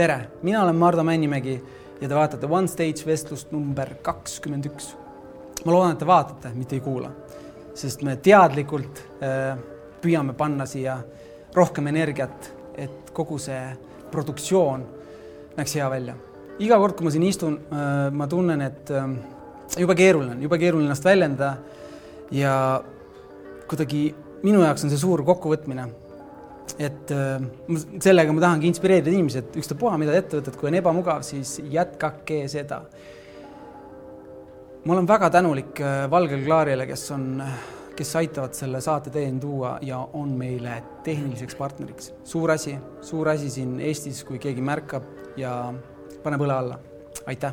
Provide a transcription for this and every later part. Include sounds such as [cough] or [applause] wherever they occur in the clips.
tere, mina olen Mardu Männimägi ja te vaatate One Stage vestlust number kakskümmend üks. ma loodan, et te vaatate, mitte ei kuula, sest me teadlikult äh, püüame panna siia rohkem energiat, et kogu see produktsioon näeks hea välja. iga kord, kui ma siin istun äh,, ma tunnen, et äh, jube keeruline on, jube keeruline ennast väljendada ja kuidagi minu jaoks on see suur kokkuvõtmine et äh, sellega ma tahangi inspireerida inimesi, et ükstapuha, mida te ette võtad, kui on ebamugav, siis jätkake seda. ma olen väga tänulik äh, Valgele Klaarile, kes on, kes aitavad selle saate teieni tuua ja on meile tehniliseks partneriks. suur asi, suur asi siin Eestis, kui keegi märkab ja paneb õle alla. aitäh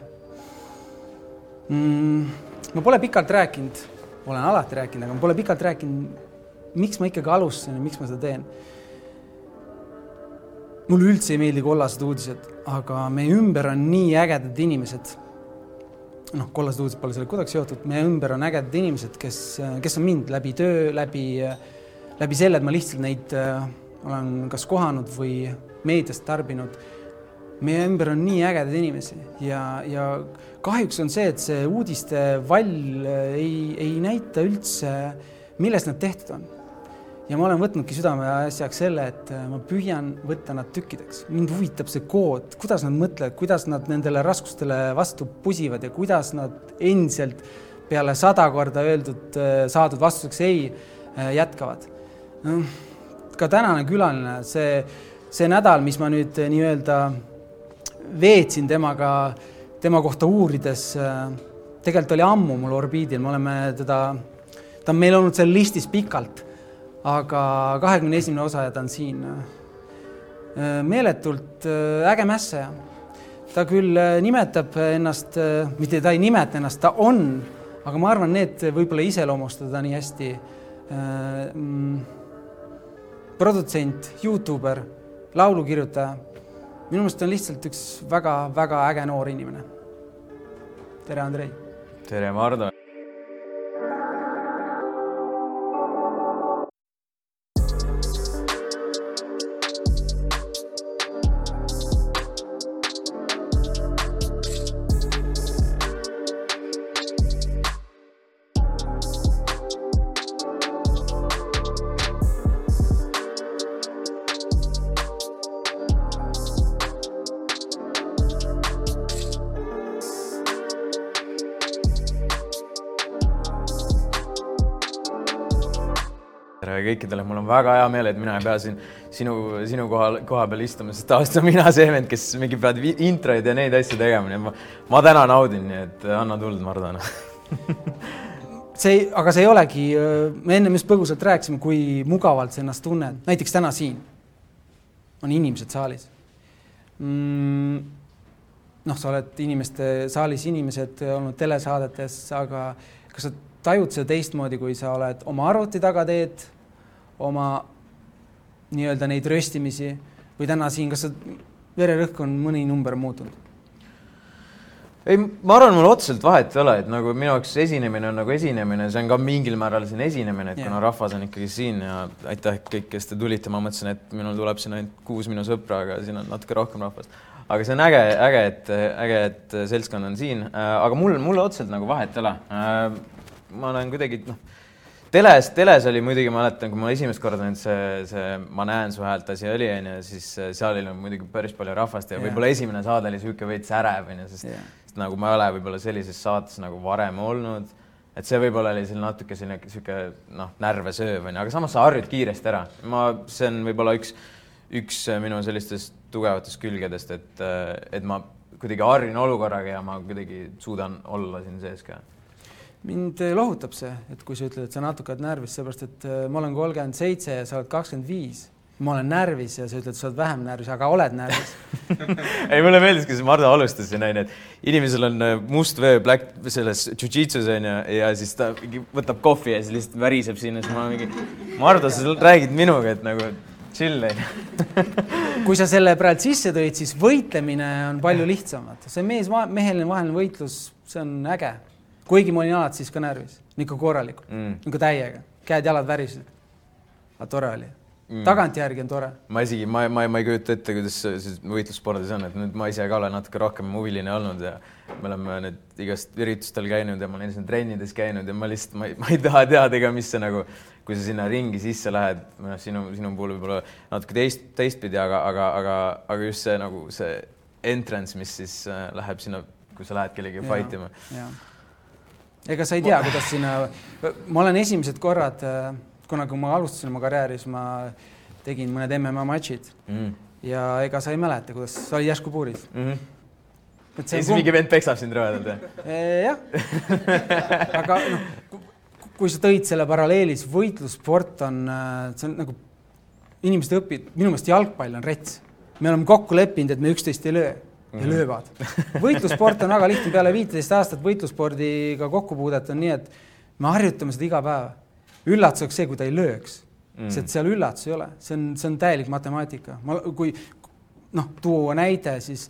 mm,. ma pole pikalt rääkinud, olen alati rääkinud, aga ma pole pikalt rääkinud, miks ma ikkagi alustasin ja miks ma seda teen mulle üldse ei meeldi kollased uudised, aga meie ümber on nii ägedad inimesed. noh, kollased uudised pole sellega kuidagi seotud, meie ümber on ägedad inimesed, kes, kes on mind läbi töö, läbi, läbi selle, et ma lihtsalt neid äh, olen kas kohanud või meediast tarbinud. meie ümber on nii ägedaid inimesi ja, ja kahjuks on see, et see uudiste vall ei, ei näita üldse, millest nad tehtud on ja ma olen võtnudki südameasjaks selle, et äh, ma püüan võtta nad tükkideks. mind huvitab see kood, kuidas nad mõtlevad, kuidas nad nendele raskustele vastu pusivad ja kuidas nad endiselt peale sada korda öeldud, äh, saadud vastuseks ei äh, jätkavad. ka tänane külaline, see, see nädal, mis ma nüüd nii-öelda veetsin temaga, tema kohta uurides, tegelikult oli ammu mul orbiidil, me oleme teda, ta on meil olnud seal listis pikalt aga kahekümne esimene osaja ta on siin. Äh, meeletult äh, äge mässaja. ta küll äh, nimetab ennast, mitte ta ei nimeta ennast, ta on, aga ma arvan, need võib-olla ei iseloomusta teda nii hästi. Mm, produtsent, Youtuber, laulukirjutaja. minu meelest on lihtsalt üks väga-väga äge noor inimene. tere, Andrei. tere, Mardu. Tere kõikidele, mul on väga hea meel, et mina ei pea siin sinu, sinu kohal, koha peal istuma, sest tavaliselt olen mina see vend, kes mingi peab introid ja neid asju tegema, nii et ma, ma täna naudin, nii et anna tuld, Mardan. [laughs] See, aga see ei olegi, me ennem just põgusalt rääkisime, kui mugavalt sa ennast tunned, näiteks täna siin. On inimesed saalis. Mm,. noh, sa oled inimeste saalis, inimesed olnud telesaadetes, aga kas sa tajud seda teistmoodi, kui sa oled oma arvuti taga teed oma nii-öelda neid röstimisi või täna siin, kas sa, vererõhk on mõni number muutunud? ei, ma arvan, mul otseselt vahet ei ole, et nagu minu jaoks esinemine on nagu esinemine, see on ka mingil määral siin esinemine, et yeah. kuna rahvas on ikkagi siin ja aitäh kõik, kes te tulite, ma mõtlesin, et minul tuleb siin ainult kuus minu sõpra, aga siin on natuke rohkem rahvast. aga see on äge, äge, et äge, et seltskond on siin, aga mul, mulle otseselt nagu vahet ei ole. ma olen kuidagi noh teles, teles oli muidugi, ma mäletan, kui ma esimest korda nüüd see, see Ma näen su häält asi oli, onju, siis äh, seal oli muidugi päris palju rahvast ja yeah. võib-olla esimene saade oli niisugune veits ärev, onju, sest yeah., sest nagu ma ei ole võib-olla sellises saates nagu varem olnud. et see võib-olla oli selline natuke selline niisugune noh, närve sööv, onju, aga samas sa harjud kiiresti ära. ma, see on võib-olla üks, üks minu sellistest tugevatest külgedest, et, äh, et ma kuidagi harjun olukorraga ja ma kuidagi suudan olla siin sees ka mind lohutab see, et kui sa ütled, et sa natuke oled närvis, seepärast et äh, ma olen kolmkümmend seitse ja sa oled kakskümmend viis. ma olen närvis ja sa ütled, sa oled vähem närvis, aga oled närvis. [laughs] Ei, mulle meeldis, kuidas Mardu alustas siin onju, et inimesel on äh, must vöö black selles jujitsus onju ja siis ta võtab kohvi ja siis lihtsalt väriseb sinna, siis ma mingi, Mardu, sa räägid minuga, et nagu chill onju. [laughs] Kui sa selle praegu sisse tõid, siis võitlemine on palju lihtsam, vaata. See mees, meheline vaheline võitlus, see on äge kuigi ma olin alati siis ka närvis, ikka korralikult mm., ikka täiega, käed-jalad värisesid. aga tore oli. mm.. tagantjärgi on tore. ma isegi, ma, ma, ma ei kujuta ette, kuidas see võitlusspordis on, et nüüd ma ise ka olen natuke rohkem huviline olnud ja me oleme nüüd igast üritustel käinud ja ma olen siin trennides käinud ja ma lihtsalt, ma ei, ma ei taha teada ka, mis see nagu, kui sa sinna ringi sisse lähed, noh, sinu, sinu puhul võib-olla natuke teist, teistpidi, aga, aga, aga, aga just see nagu see entrance, mis siis äh, läheb sinna, kui sa lähed kellegagi fight ima. Ega sa ei tea, kuidas sinna, ma olen esimesed korrad äh, kunagi, kui ma alustasin oma karjääri, siis ma tegin mõned MMA matšid mm. ja ega sa ei mäleta, kuidas sa olid järsku puuris mm. -hmm ja siis mingi vend peksab sind rõvedalt või? jah, aga noh, kui sa tõid selle paralleeli, siis võitlussport on, äh, see on nagu, inimesed õpivad, minu meelest jalgpall on rets. me oleme kokku leppinud, et me üksteist ei löö ja mm löövad. võitlussport on väga lihtne, peale viiteist aastat võitlusspordiga kokkupuudet on nii, et me harjutame seda iga päev üllatus oleks see, kui ta ei lööks mm., sest seal üllatus ei ole, see on, see on täielik matemaatika. ma, kui noh, tuua näide, siis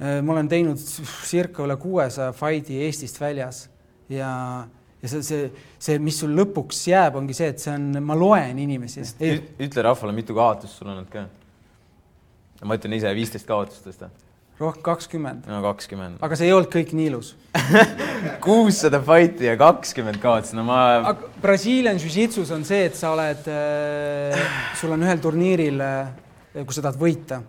äh, ma olen teinud circa üle kuuesaja fight'i Eestist väljas ja, ja see, see, see, mis sul lõpuks jääb, ongi see, et see on, ma loen inimesi. ütle rahvale, mitu kaotust sul on olnud ka? ma ütlen ise viisteist kaotust tõsta rohkem kakskümmend. no kakskümmend. aga see ei olnud kõik nii ilus [laughs] kuussada fight'i ja kakskümmend kaotas, no ma. Brasiilian Jiu-Jitsus on see, et sa oled äh,, sul on ühel turniiril äh,, kus sa tahad võita,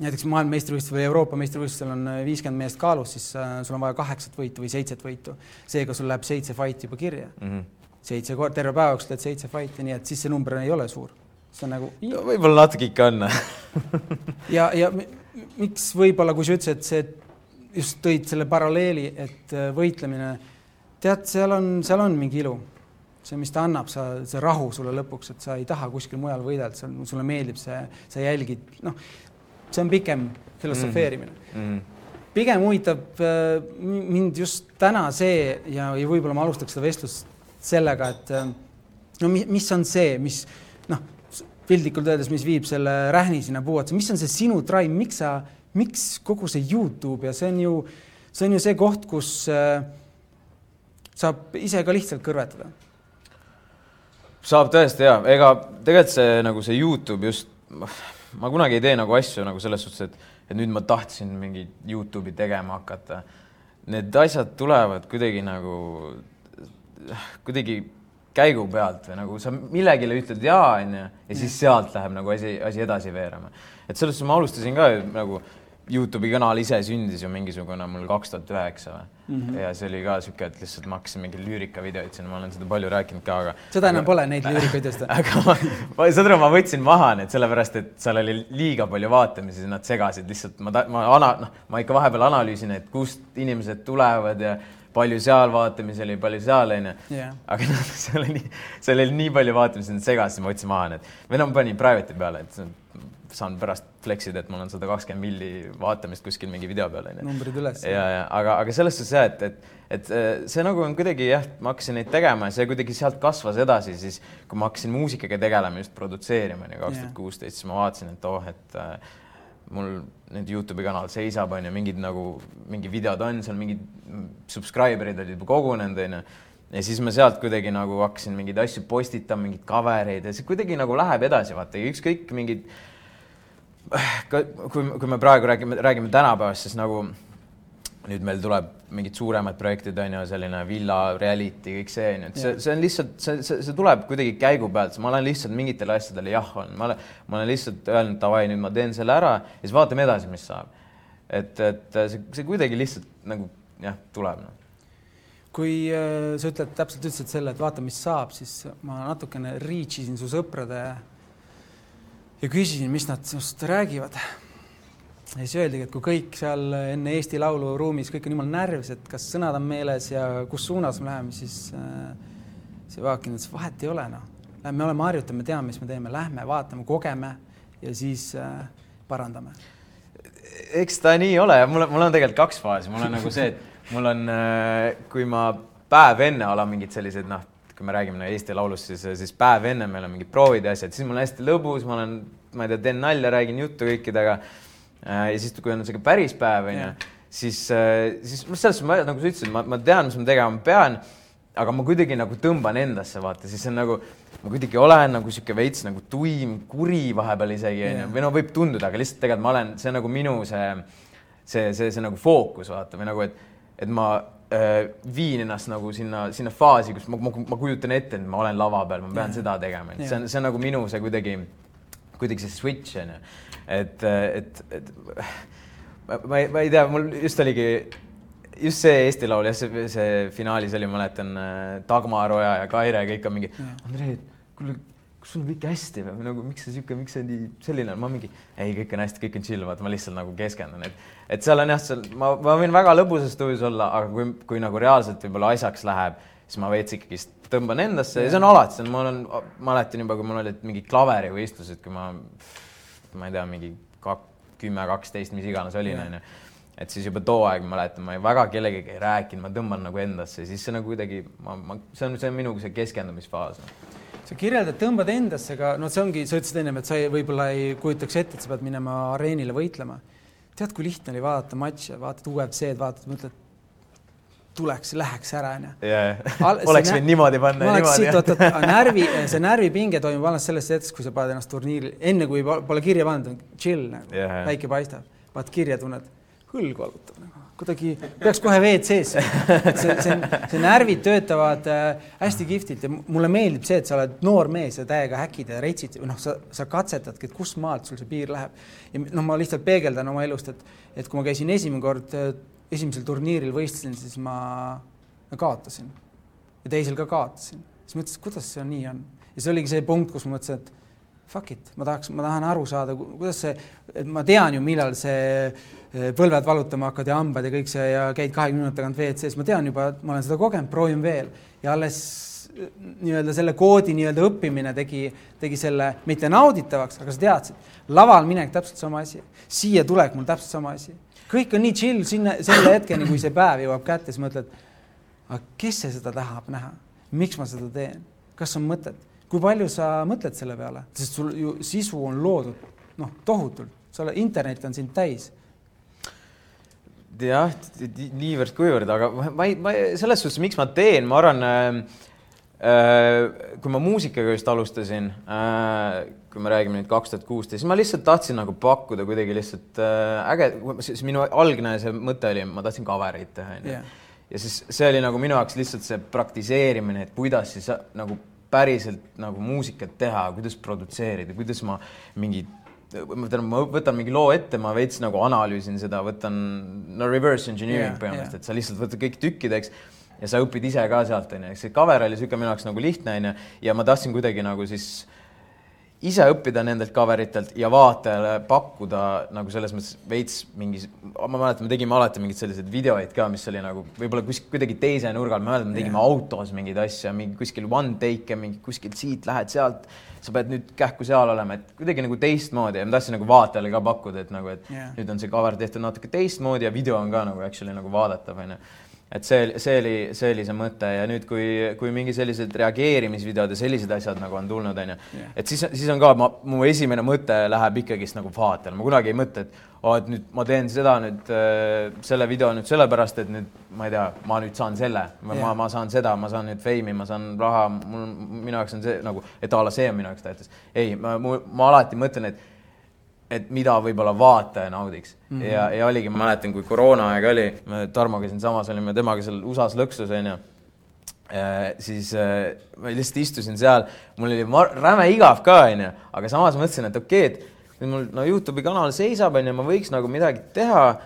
näiteks maailmameistrivõistlusel või Euroopa meistrivõistlusel on äh, viiskümmend meest kaalus, siis äh, sul on vaja kaheksat võitu või seitset võitu. seega sul läheb seitse fight'i juba kirja mm. -hmm. seitse korda, terve päeva jooksul teed seitse fight'i, nii et siis see number ei ole suur. see on nagu võib-olla natuke ikka on ja, ja miks võib-olla, kui sa ütlesid, et see just tõid selle paralleeli, et äh, võitlemine, tead, seal on, seal on mingi ilu. see, mis ta annab, sa, see rahu sulle lõpuks, et sa ei taha kuskil mujal võidelda, see on, sulle meeldib see, sa jälgid, noh, see on pikem filosofeerimine mm. -hmm. pigem huvitab äh, mind just täna see ja, ja võib-olla ma alustaks seda vestlust sellega, et äh, no mis on see, mis piltlikult öeldes, mis viib selle rähni sinna puu otsa, mis on see sinu drive, miks sa, miks kogu see Youtube ja see on ju, see on ju see koht, kus äh, saab ise ka lihtsalt kõrvetada. saab tõesti ja ega tegelikult see nagu see Youtube just, ma kunagi ei tee nagu asju nagu selles suhtes, et, et nüüd ma tahtsin mingi Youtube'i tegema hakata. Need asjad tulevad kuidagi nagu, kuidagi käigu pealt või nagu sa millegile ütled jaa, onju, ja siis sealt läheb nagu asi, asi edasi veerema. et selles suhtes ma alustasin ka nagu Youtube'i kanal ise sündis ju mingisugune mul kaks tuhat üheksa või mm. -hmm. ja see oli ka sihuke, et lihtsalt ma hakkasin mingeid lüürikavideoid sinna, ma olen seda palju rääkinud ka, aga. seda enam pole, neid lüürikavideosid [laughs] aga ma, ma, saad aru, ma võtsin maha need sellepärast, et seal oli liiga palju vaatamisi, nad segasid lihtsalt, ma, ma ana-, noh, ma ikka vahepeal analüüsin, et kust inimesed tulevad ja palju seal vaatamisi oli, palju seal onju yeah.. aga [laughs] noh, seal oli, seal oli nii palju vaatamisi, et segas, siis ma võtsin maha need. või noh, panin private'i peale, et saan pärast flex ida, et mul on sada kakskümmend milli vaatamist kuskil mingi video peal onju. numbrid üles. ja, ja aga, aga selles suhtes jah, et, et, et see nagu on kuidagi jah, ma hakkasin neid tegema ja see kuidagi sealt kasvas edasi, siis kui ma hakkasin muusikaga tegelema, just produtseerima onju kaks tuhat kuusteist, siis ma vaatasin, et oh, et äh, mul nüüd Youtube'i kanal seisab, on ju, mingid nagu mingi videod on seal, mingid subscriber'id olid juba kogunenud, on ju. ja siis ma sealt kuidagi nagu hakkasin mingeid asju postitama, mingeid cover eid ja see kuidagi nagu läheb edasi, vaata, ükskõik mingid. kui, kui me praegu räägime, räägime tänapäevast, siis nagu nüüd meil tuleb mingid suuremad projektid on ju, selline villa reality, kõik see on ju, et see, see on lihtsalt, see, see, see tuleb kuidagi käigu pealt, ma olen lihtsalt mingitele asjadele jah olnud, ma olen, ma olen lihtsalt öelnud davai, nüüd ma teen selle ära ja siis vaatame edasi, mis saab. et, et see, see kuidagi lihtsalt nagu jah, tuleb no kui äh, sa ütled, täpselt ütlesid selle, et vaata, mis saab, siis ma natukene reach isin su sõprade ja küsisin, mis nad sinust räägivad ja siis öeldigi, et kui kõik seal enne Eesti Laulu ruumis, kõik on jumala närvis, et kas sõnad on meeles ja kus suunas me läheme, siis äh, see Vaakin ütles, vahet ei ole, noh. me oleme harjutanud, me teame, mis me teeme, lähme vaatame, kogeme ja siis äh, parandame. eks ta nii ole. Mul mul on tegelikult kaks faasi, mul on nagu see, et mul on äh,, kui ma päev enne olen mingid sellised noh, kui me räägime nagu Eesti Laulust, siis, siis päev enne meil on mingid proovid ja asjad, siis mul on hästi lõbus, ma olen, ma ei tea, teen nalja, räägin juttu kõikidega ja siis, kui on sihuke päris päev, onju, siis, äh, siis selles suhtes, nagu sa ütlesid, ma, ma tean, mis ma tegema pean, aga ma kuidagi nagu tõmban endasse, vaata, siis on nagu, ma kuidagi olen nagu sihuke veits nagu tuim, kuri vahepeal isegi onju. Või no võib tunduda, aga lihtsalt tegelikult ma olen, see on nagu minu see, see, see, see nagu fookus vaata või nagu, et, et ma äh, viin ennast nagu sinna, sinna faasi, kus ma, ma, ma kujutan ette, et ma olen lava peal, ma pean yeah. seda tegema, et see on, see on nagu minu see kuidagi, kuidagi see switch onju, et, et, et ma, ma ei, ma ei tea, mul just oligi just see Eesti Laul jah, see, see finaalis oli, mäletan Dagmar Oja ja Kaire kõik on mingi, Andrei, kuule, kas sul on kõik hästi või? Nagu miks see sihuke, miks see nii selline ma mingi ei, kõik on hästi, kõik on chill, vaata ma lihtsalt nagu keskendun, et et seal on jah, seal ma, ma võin väga lõbusas tujus olla, aga kui, kui nagu reaalselt võib-olla asjaks läheb, siis ma veits ikkagist tõmban endasse ja see on alati, see on, ma olen, mäletan juba, kui mul olid mingid klaverivõistlused, kui ma, ma ei tea, mingi kümme, kaksteist, mis iganes olin, onju. Et siis juba too aeg ma mäletan, ma väga kellegagi ei rääkinud, ma tõmban nagu endasse, siis see nagu kuidagi, ma, ma, see on, see on minu see keskendumisfaas sa kirjeldad, tõmbad endasse, aga noh, see ongi, sa ütlesid ennem, et sa ei, võib-olla ei kujutaks ette, et sa pead minema areenile võitlema. tead, kui lihtne oli vaadata matše, vaatad UFC-d, vaatad, mõtled, tuleks, läheks ära, onju. [laughs] oleks võinud niimoodi panna. närvi, see närvipinge toimub alles sellest hetkest, kui sa paned ennast turniiril, enne kui pole kirja pandud, chill nagu yeah., päike paistab, paned kirja, tunned, hõlg valutab nagu kuidagi peaks kohe WC-sse. see, see, see närvid töötavad äh, hästi kihvtilt ja mulle meeldib see, et sa oled noor mees ja täiega häkid ja retsid noh, sa, sa katsetadki, et kust maalt sul see piir läheb. ja noh, ma lihtsalt peegeldan oma elust, et, et kui ma käisin esimene kord äh, esimesel turniiril võistlesin, siis ma, kaotasin. Ja teisel ka kaotasin. siis mõtlesin, kuidas see nii on? Ja see oligi see punkt, kus ma mõtlesin, et fuck it, ma tahaks, ma tahan aru saada, kuidas see, et ma tean ju, millal see eh, põlved valutama hakkavad ja hambad ja kõik see ja käid kahekümne minuti tagant WC-s, ma tean juba, ma olen seda kogenud, proovin veel. Ja alles eh, nii-öelda selle koodi nii-öelda õppimine tegi, tegi selle mitte nauditavaks, aga sa teadsid, laval minek täpselt sama asi, siia tulek mul täpselt sama asi, kõik on nii chill sinna selle hetkeni, kui see päev jõuab kätte, siis mõtled, aga kes see seda tahab näha, miks ma seda teen, kas on mõtet? Kui palju sa mõtled selle peale, sest sul ju sisu on loodud noh, tohutult, sa oled, internet on sind täis. jah, niivõrd-kuivõrd, aga ma ei, ma ei, selles suhtes, miks ma teen, ma arvan äh, äh,, kui ma muusikaga just alustasin äh,, kui me räägime nüüd kaks tuhat kuusteist, ma lihtsalt tahtsin nagu pakkuda kuidagi lihtsalt äh, äge, siis minu algne see mõte oli, ma tahtsin cover'id teha, onju. ja siis see oli nagu minu jaoks lihtsalt see praktiseerimine, et kuidas siis nagu päriselt nagu muusikat teha, kuidas produtseerida, kuidas ma mingi ma võtan, ma võtan mingi loo ette, ma veits nagu analüüsin seda, võtan no reverse engineering yeah, põhimõtteliselt yeah., et sa lihtsalt võtad kõik tükkideks ja sa õpid ise ka sealt onju, eks see cover oli siuke minu jaoks nagu lihtne onju ja ma tahtsin kuidagi nagu siis äh, ise õppida nendelt cover itelt ja vaatajale pakkuda nagu selles mõttes veits mingi, ma mäletan, me tegime alati mingeid selliseid videoid ka, mis oli nagu võib-olla kus kuidagi teise nurga all, ma mäletan, me tegime yeah. autos mingeid asju, mingi kuskil one take'e, mingi kuskilt siit lähed sealt, sa pead nüüd kähku seal olema, et kuidagi nagu teistmoodi ja ma tahtsin nagu vaatajale ka pakkuda, et nagu, et yeah. nüüd on see cover tehtud natuke teistmoodi ja video on ka nagu actually nagu vaadatav onju et see, see oli, see oli see mõte ja nüüd, kui, kui mingi sellised reageerimisvideod ja sellised asjad nagu on tulnud, onju, et siis, siis on ka, ma, mu esimene mõte läheb ikkagist nagu vaatajale, ma kunagi ei mõtle, et oo oh,, et nüüd ma teen seda nüüd äh, selle video nüüd sellepärast, et nüüd ma ei tea, ma nüüd saan selle, ma, ma saan seda, ma saan nüüd feimi, ma saan raha, mul, minu jaoks on see nagu, et a la see on minu jaoks tähtis. ei, ma, ma alati mõtlen, et et mida võib-olla vaataja naudiks mm. -hmm. ja, ja oligi, ma mäletan, kui koroonaaeg oli, me Tarmoga siinsamas olime temaga seal USA-s lõksus onju. siis äh, ma lihtsalt istusin seal, mul oli räme igav ka onju, aga samas mõtlesin, et okei okay,, et mul no Youtube'i kanal seisab onju, ma võiks nagu midagi teha.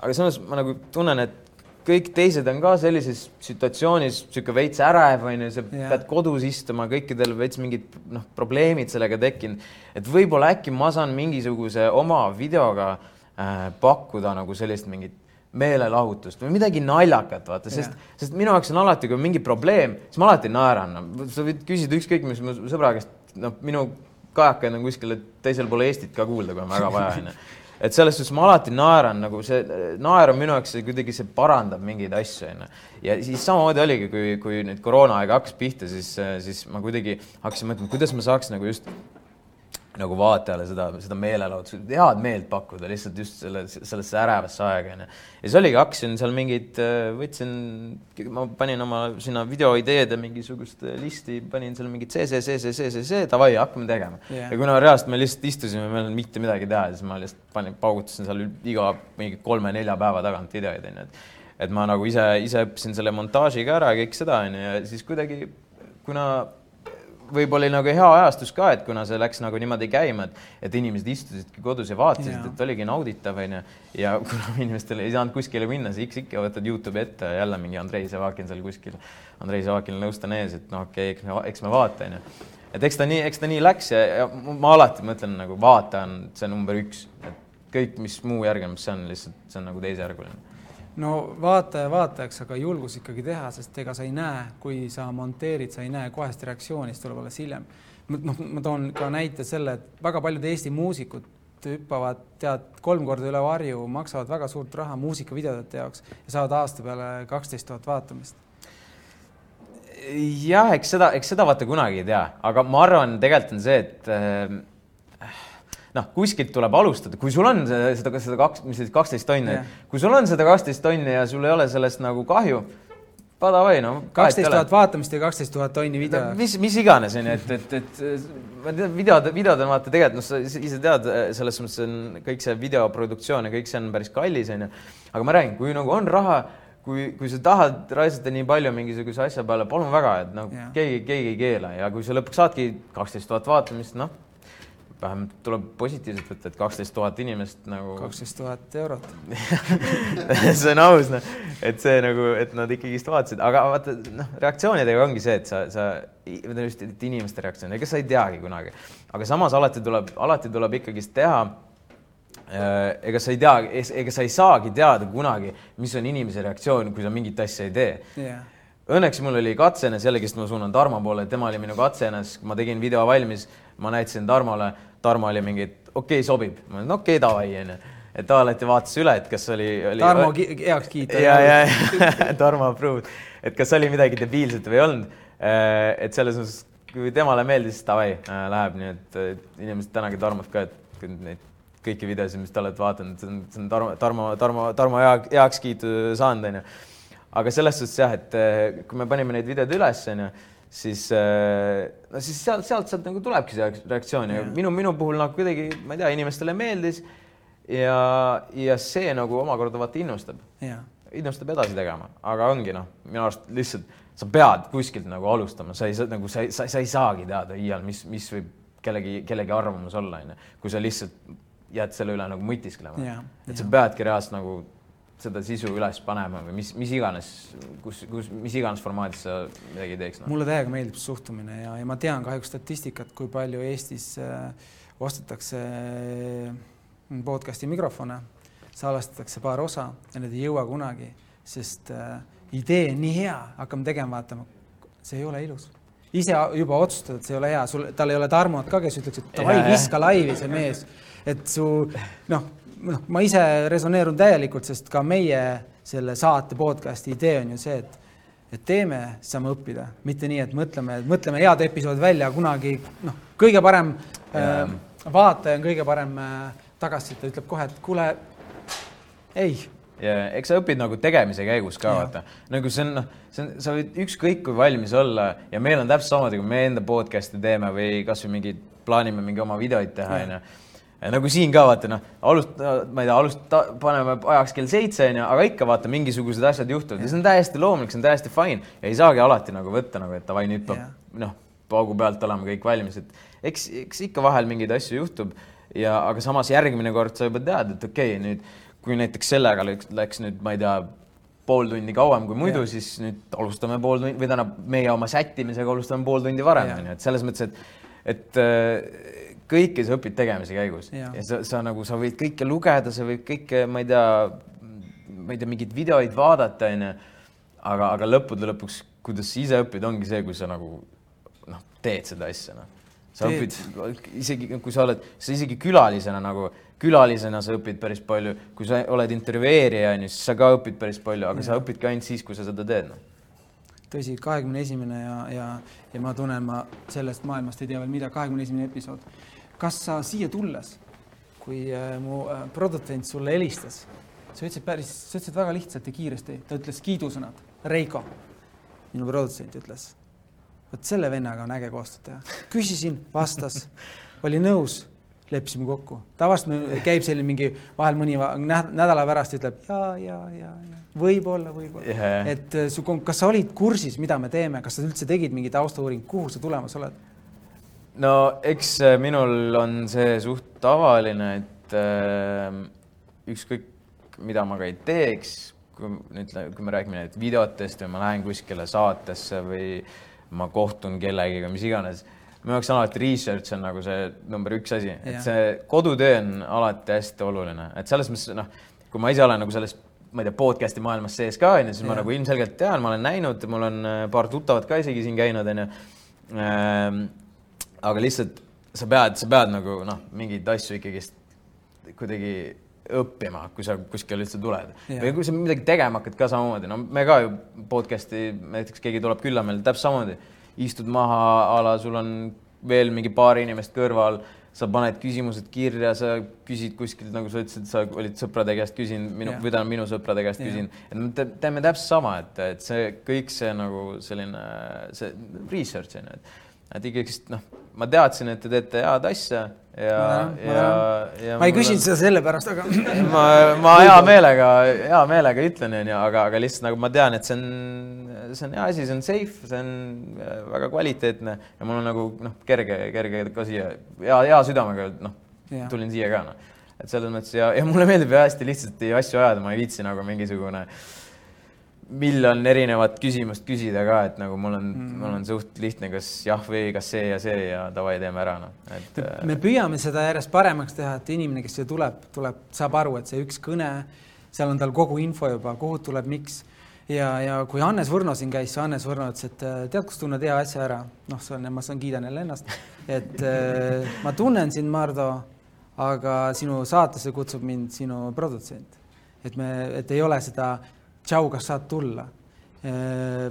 aga samas ma nagu tunnen, et kõik teised on ka sellises situatsioonis sihuke veits ärev onju, sa yeah. pead kodus istuma, kõikidel veits mingid noh, probleemid sellega tekkinud. Et võib-olla äkki ma saan mingisuguse oma videoga äh, pakkuda nagu sellist mingit meelelahutust või midagi naljakat, vaata, sest sest minu jaoks on alati, kui on mingi probleem, siis ma alati naeran no.. sa võid küsida ükskõik mis mu sõbra käest, noh, minu kajakaid on kuskil teisel pool Eestit ka kuulda, kui on väga vaja, [laughs] onju et selles suhtes ma alati naeran nagu see, naer on minu jaoks kuidagi see parandab mingeid asju, onju. ja siis samamoodi oligi, kui, kui nüüd koroonaaeg hakkas pihta, siis, siis ma kuidagi hakkasin mõtlema, kuidas ma saaks nagu just nagu vaatajale seda, seda meelelahutust, head meelt pakkuda lihtsalt just selle, sellesse ärevasse aega onju. ja siis oligi, hakkasin seal mingeid, võtsin, ma panin oma sinna videoideede mingisugust listi, panin seal mingid see, see, see, see, see, see, see, davai, hakkame tegema. Yeah.. ja kuna reaalselt me lihtsalt istusime, meil ei olnud mitte midagi teha, siis ma lihtsalt panin, paugutasin seal iga mingi kolme-nelja päeva tagant videoid onju, et et ma nagu ise, ise õppisin selle montaaži ka ära ja kõik seda onju. Ja siis kuidagi kuna võib-olla oli nagu hea ajastus ka, et kuna see läks nagu niimoodi käima, et, et inimesed istusidki kodus ja vaatasid, et oligi nauditav, onju. ja [laughs] kuna inimestel ei saanud kuskile minna, siis ikka, võtad Youtube'i ette ja jälle mingi Andrei Sevakin seal kuskil, Andrei Sevakinil nõust on ees, et noh, okei okay,, eks me, eks me vaata, onju. et eks ta nii, eks ta nii läks ja, ja ma alati mõtlen nagu vaata on see number üks, et kõik, mis muu järgneb, see on lihtsalt, see on nagu teisejärguline no vaataja vaatajaks, aga julgus ikkagi teha, sest ega sa ei näe, kui sa monteerid, sa ei näe kohest reaktsiooni, siis tuleb alles hiljem. noh, ma toon ka näite selle, et väga paljud Eesti muusikud hüppavad, tead, kolm korda üle varju, maksavad väga suurt raha muusikavideote jaoks ja saavad aasta peale kaksteist tuhat vaatamist jah, eks seda, eks seda vaata kunagi ei tea, aga ma arvan, tegelikult on see, et äh, noh, kuskilt tuleb alustada, kui sul on seda, seda, seda kaks, mis siis kaksteist tonni yeah., kui sul on seda kaksteist tonni ja sul ei ole sellest nagu kahju, padavai, no. kaksteist tuhat vaatamist ja kaksteist tuhat tonni video no,. mis, mis iganes onju, et, et, et ma tean, videod, videod on vaata tegelikult noh, sa ise tead, selles mõttes on kõik see videoproduktsioon ja kõik see on päris kallis onju. aga ma räägin, kui nagu on raha kui, kui sa tahad raisata nii palju mingisuguse asja peale, palun väga, et noh yeah., keegi, keegi ei keela ja kui sa lõpuks saadki kaksteist tuhat vaatamist, noh vähemalt tuleb positiivselt võtta, et kaksteist tuhat inimest nagu. kaksteist tuhat eurot. [laughs] See on aus, noh, et see nagu, et nad ikkagist vaatasid, aga vaata, noh, reaktsioonidega ongi see, et sa, sa, just, et inimeste reaktsioon, ega sa ei teagi kunagi, aga samas alati tuleb, alati tuleb ikkagist teha äh, ega sa ei tea, ega sa ei saagi teada kunagi, mis on inimese reaktsioon, kui sa mingit asja ei tee. Yeah õnneks mul oli katsenes, jällegist ma suunan Tarmo poole, tema oli minu katsenes, ma tegin video valmis, ma näitasin Tarmole, Tarmo oli mingi, et okei okay,, sobib. ma ütlen, okei okay,, davai, onju. et ta alati vaatas üle, et kas oli, oli.... Tarmo heaks kiita. ja, ja, ja [laughs] Tarmo approved, et kas oli midagi debiilset või ei olnud. Äh, et selles mõttes, kui temale meeldis, davai, äh, läheb, nii et inimesed tänage Tarmot ka, et neid kõiki videosid, mis te olete vaadanud, see on, see on Tarmo, Tarmo, Tarmo, Tarmo hea, heakskiitu saanud, onju. aga selles suhtes jah, et äh, kui me panime neid videod üles, onju siis äh, no siis sealt, sealt, sealt nagu tulebki see reaktsioon ja minu, minu puhul nagu kuidagi, ma ei tea, inimestele meeldis ja, ja see nagu omakorda vaata innustab. innustab edasi tegema, aga ongi noh, minu arust lihtsalt sa pead kuskilt nagu alustama, sa ei saa nagu sa, sa, sa ei saagi teada iial, mis, mis võib kellegi, kellegi arvamus olla, onju, kui sa lihtsalt jääd selle üle nagu mõtisklema. et sa peadki reaalselt nagu seda sisu üles panema või mis, mis iganes, kus, kus, mis iganes formaadis sa midagi teeks no.. mulle täiega meeldib suhtumine ja, ja ma tean kahjuks statistikat, kui palju Eestis äh, ostetakse äh, podcast'i mikrofone, salvestatakse paar osa ja need ei jõua kunagi, sest äh, idee on nii hea, hakkame tegema, vaatama, see ei ole ilus. Ise juba otsustad, et see ei ole hea, sul, tal ei ole Tarmot ka, kes ütleks, et davai, viska laivi see mees, et su noh noh, ma ise resoneerun täielikult, sest ka meie selle saate podcast'i idee on ju see, et et teeme, siis saame õppida, mitte nii, et mõtleme, mõtleme head episood välja kunagi, noh, kõige parem yeah. äh, vaataja on kõige parem äh, tagasiside, ütleb kohe, et kuule, ei. ja eks sa õpid nagu tegemise käigus ka vaata, nagu see on, noh, see on, sa võid ükskõik kui valmis olla ja meil on täpselt samamoodi, kui me enda podcast'i teeme või kasvõi mingi, plaanime mingi oma videoid teha, onju nagu siin ka vaata noh, alust-, ma ei tea, alust-, paneme ajaks kell seitse onju, aga ikka vaata, mingisugused asjad juhtuvad. Ja see on täiesti loomulik, see on täiesti fine. Ja ei saagi alati nagu võtta nagu, et davai, nüüd peab yeah. noh, paugu pealt olema kõik valmis, et eks, eks ikka vahel mingeid asju juhtub. Ja, aga samas järgmine kord sa juba tead, et okei okay,, nüüd kui näiteks sellega läks, läks nüüd, ma ei tea, pool tundi kauem kui muidu, siis nüüd alustame pool tundi või tähendab, meie oma sättimisega alustame pool tundi varem onju, et selles mõttes, et, et kõike sa õpid tegemise käigus ja, ja sa, sa nagu, sa võid kõike lugeda, sa võid kõike, ma ei tea, ma ei tea, mingeid videoid vaadata, onju. aga, aga lõppude lõpuks, kuidas sa ise õpid, ongi see, kui sa nagu noh, teed seda asja, noh. sa teed. õpid isegi, kui sa oled, sa isegi külalisena nagu, külalisena sa õpid päris palju, kui sa oled intervjueerija, onju, siis sa ka õpid päris palju, aga ja. sa õpidki ainult siis, kui sa seda teed, noh tõsi, kahekümne esimene ja, ja, ja ma tunnen, ma sellest maailmast ei tea veel midagi, kahekümne esimene episood kas sa siia tulles, kui äh, mu äh, produtsent sulle helistas, sa ütlesid päris, sa ütlesid väga lihtsalt ja kiiresti, ta ütles kiidusõnad, Reiko, minu produtsent ütles, vot selle vennaga on äge koostööd teha. küsisin, vastas, [laughs] oli nõus. Leppisime kokku. tavaliselt käib selline mingi vahel mõni nädala pärast ütleb ja, ja, ja, ja võib-olla, võib-olla. Yeah.. et äh, su, kas sa olid kursis, mida me teeme, kas sa üldse tegid mingi taustauuring, kuhu sa tulemas oled? No eks äh, minul on see suht tavaline, et äh, ükskõik, mida ma ka ei teeks, kui ütle, kui me räägime nüüd videotest või ma lähen kuskile saatesse või ma kohtun kellegiga, mis iganes minu jaoks alati research on nagu see number üks asi, et see kodutöö on alati hästi oluline, et selles mõttes noh, kui ma ise olen nagu selles, ma ei tea, podcast'i maailmas sees ka onju, siis ja. ma nagu ilmselgelt tean, ma olen näinud, mul on äh, paar tuttavat ka isegi siin käinud onju ähm,. Aga lihtsalt sa pead, sa pead nagu noh, mingeid asju ikkagist kuidagi õppima, kui sa kuskile üldse tuled. Ja. või kui sa midagi tegema hakkad ka samamoodi, no me ka ju podcast'i, näiteks keegi tuleb külla meil täpselt samamoodi. Istud maha a la sul on veel mingi paar inimest kõrval, sa paned küsimused kirja, sa küsid kuskilt, nagu sa ütlesid, sa olid sõprade käest küsinud, minu või tähendab minu sõprade käest küsinud, et me teeme täpselt sama, et, et see kõik see nagu selline see research on ju, et et ikkagist noh, ma teadsin, et te teete head asja ja, ja, ja ma ei küsinud seda sellepärast, aga [laughs] ma, ma hea meelega, hea meelega ütlen, onju, aga, aga lihtsalt nagu ma tean, et see on, see on hea asi, see on safe, see on äh, väga kvaliteetne ja mul on nagu noh, kerge, kerge ka siia hea, hea südamega noh, tulin siia ka noh, et selles mõttes ja, ja mulle meeldib hästi lihtsalt asju ajada, ma ei viitsi nagu mingisugune äh, miljon erinevat küsimust küsida ka, et nagu mul on mm, -hmm. mul on suht lihtne, kas jah või kas see ja see ja davai, teeme ära, noh. et. Äh, me püüame seda järjest paremaks teha, et inimene, kes siia tuleb, tuleb, saab aru, et see üks kõne, seal on tal kogu info juba, kuhu tuleb, miks. ja, ja kui Hannes Võrno siin käis, siis Hannes Võrno ütles, et äh, tead, kus tunned hea asja ära. noh, see on, ma saan, kiidan jälle ennast, et äh, ma tunnen sind, Mardu, aga sinu saatesse kutsub mind sinu produtsent. et me, et ei ole seda tšau, kas saad tulla? Äh,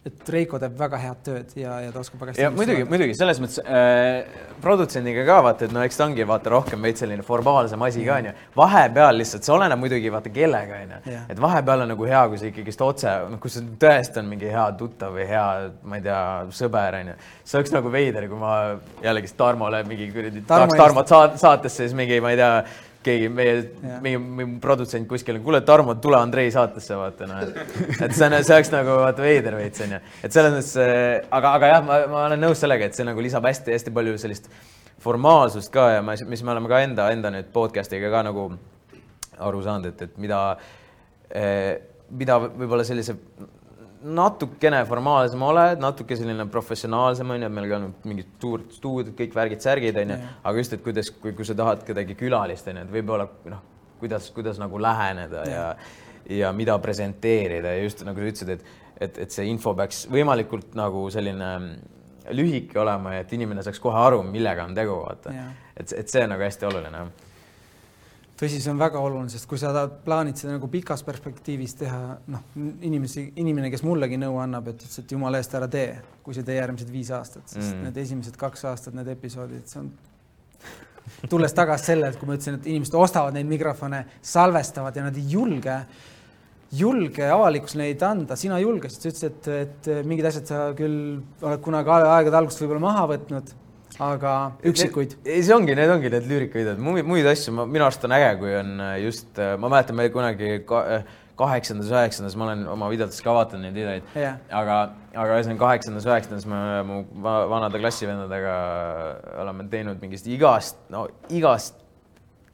et Reiko teeb väga head tööd ja, ja ta oskab väga hästi. muidugi, muidugi selles mõttes äh, produtsendiga ka vaata, et no eks ta ongi vaata rohkem veits selline formaalsem asi ka onju. vahepeal lihtsalt, see oleneb muidugi vaata kellega onju, et vahepeal on nagu hea, kui sa ikkagist otse, noh, kui see tõesti on mingi hea tuttav või hea, ma ei tea, sõber onju. see oleks nagu veider, kui ma jällegist Tarmole mingi kuradi tahaks Tarmot saat, saatesse, siis mingi, ma ei tea keegi meie, meie, meie produtsent kuskil, kuule, Tarmo, tule Andrei saatesse, vaata noh, et, et see on, see oleks nagu vaata veider veits onju, et selles mõttes, äh, aga, aga jah, ma, ma olen nõus sellega, et see nagu lisab hästi-hästi palju sellist formaalsust ka ja ma, mis me oleme ka enda, enda nüüd podcast'iga ka nagu aru saanud, et, et mida, äh, mida võib-olla sellise natukene formaalsem oled, natuke selline professionaalsem on ju, et meil ka on mingid suured stuudiod, kõik värgid-särgid on ju, aga just, et kuidas, kui, kui sa tahad kedagi külalist on ju, et võib-olla noh, kuidas, kuidas nagu läheneda ja, ja, ja mida presenteerida. Ja just nagu sa ütlesid, et, et, et see info peaks võimalikult nagu selline lühike olema ja et inimene saaks kohe aru, millega on tegu, vaata. et, et see on nagu hästi oluline tõsi, see on väga oluline, sest kui sa plaanid seda nagu pikas perspektiivis teha, noh, inimesi, inimene, kes mullegi nõu annab, et ütles, et jumala eest ära tee, kui sa tee järgmised viis aastat, sest mm. need esimesed kaks aastat, need episoodid, see on [laughs] tulles tagasi sellelt, kui ma ütlesin, et inimesed ostavad neid mikrofone, salvestavad ja nad ei julge, julge avalikkusele neid anda, sina julgesid, sa ütlesid, et, et mingid asjad sa küll oled kunagi aegade algusest võib-olla maha võtnud aga üksikuid. ei, see ongi, need ongi need lüürikavideod, muid, muid asju ma, minu arust on äge, kui on äh, just, äh, ma mäletan, me kunagi äh, kaheksandas, üheksandas, ma olen oma videotes ka vaadanud neid videoid yeah., aga, aga ühesõnaga kaheksandas, üheksandas me mu vanade klassivendadega oleme teinud mingist igast, no igast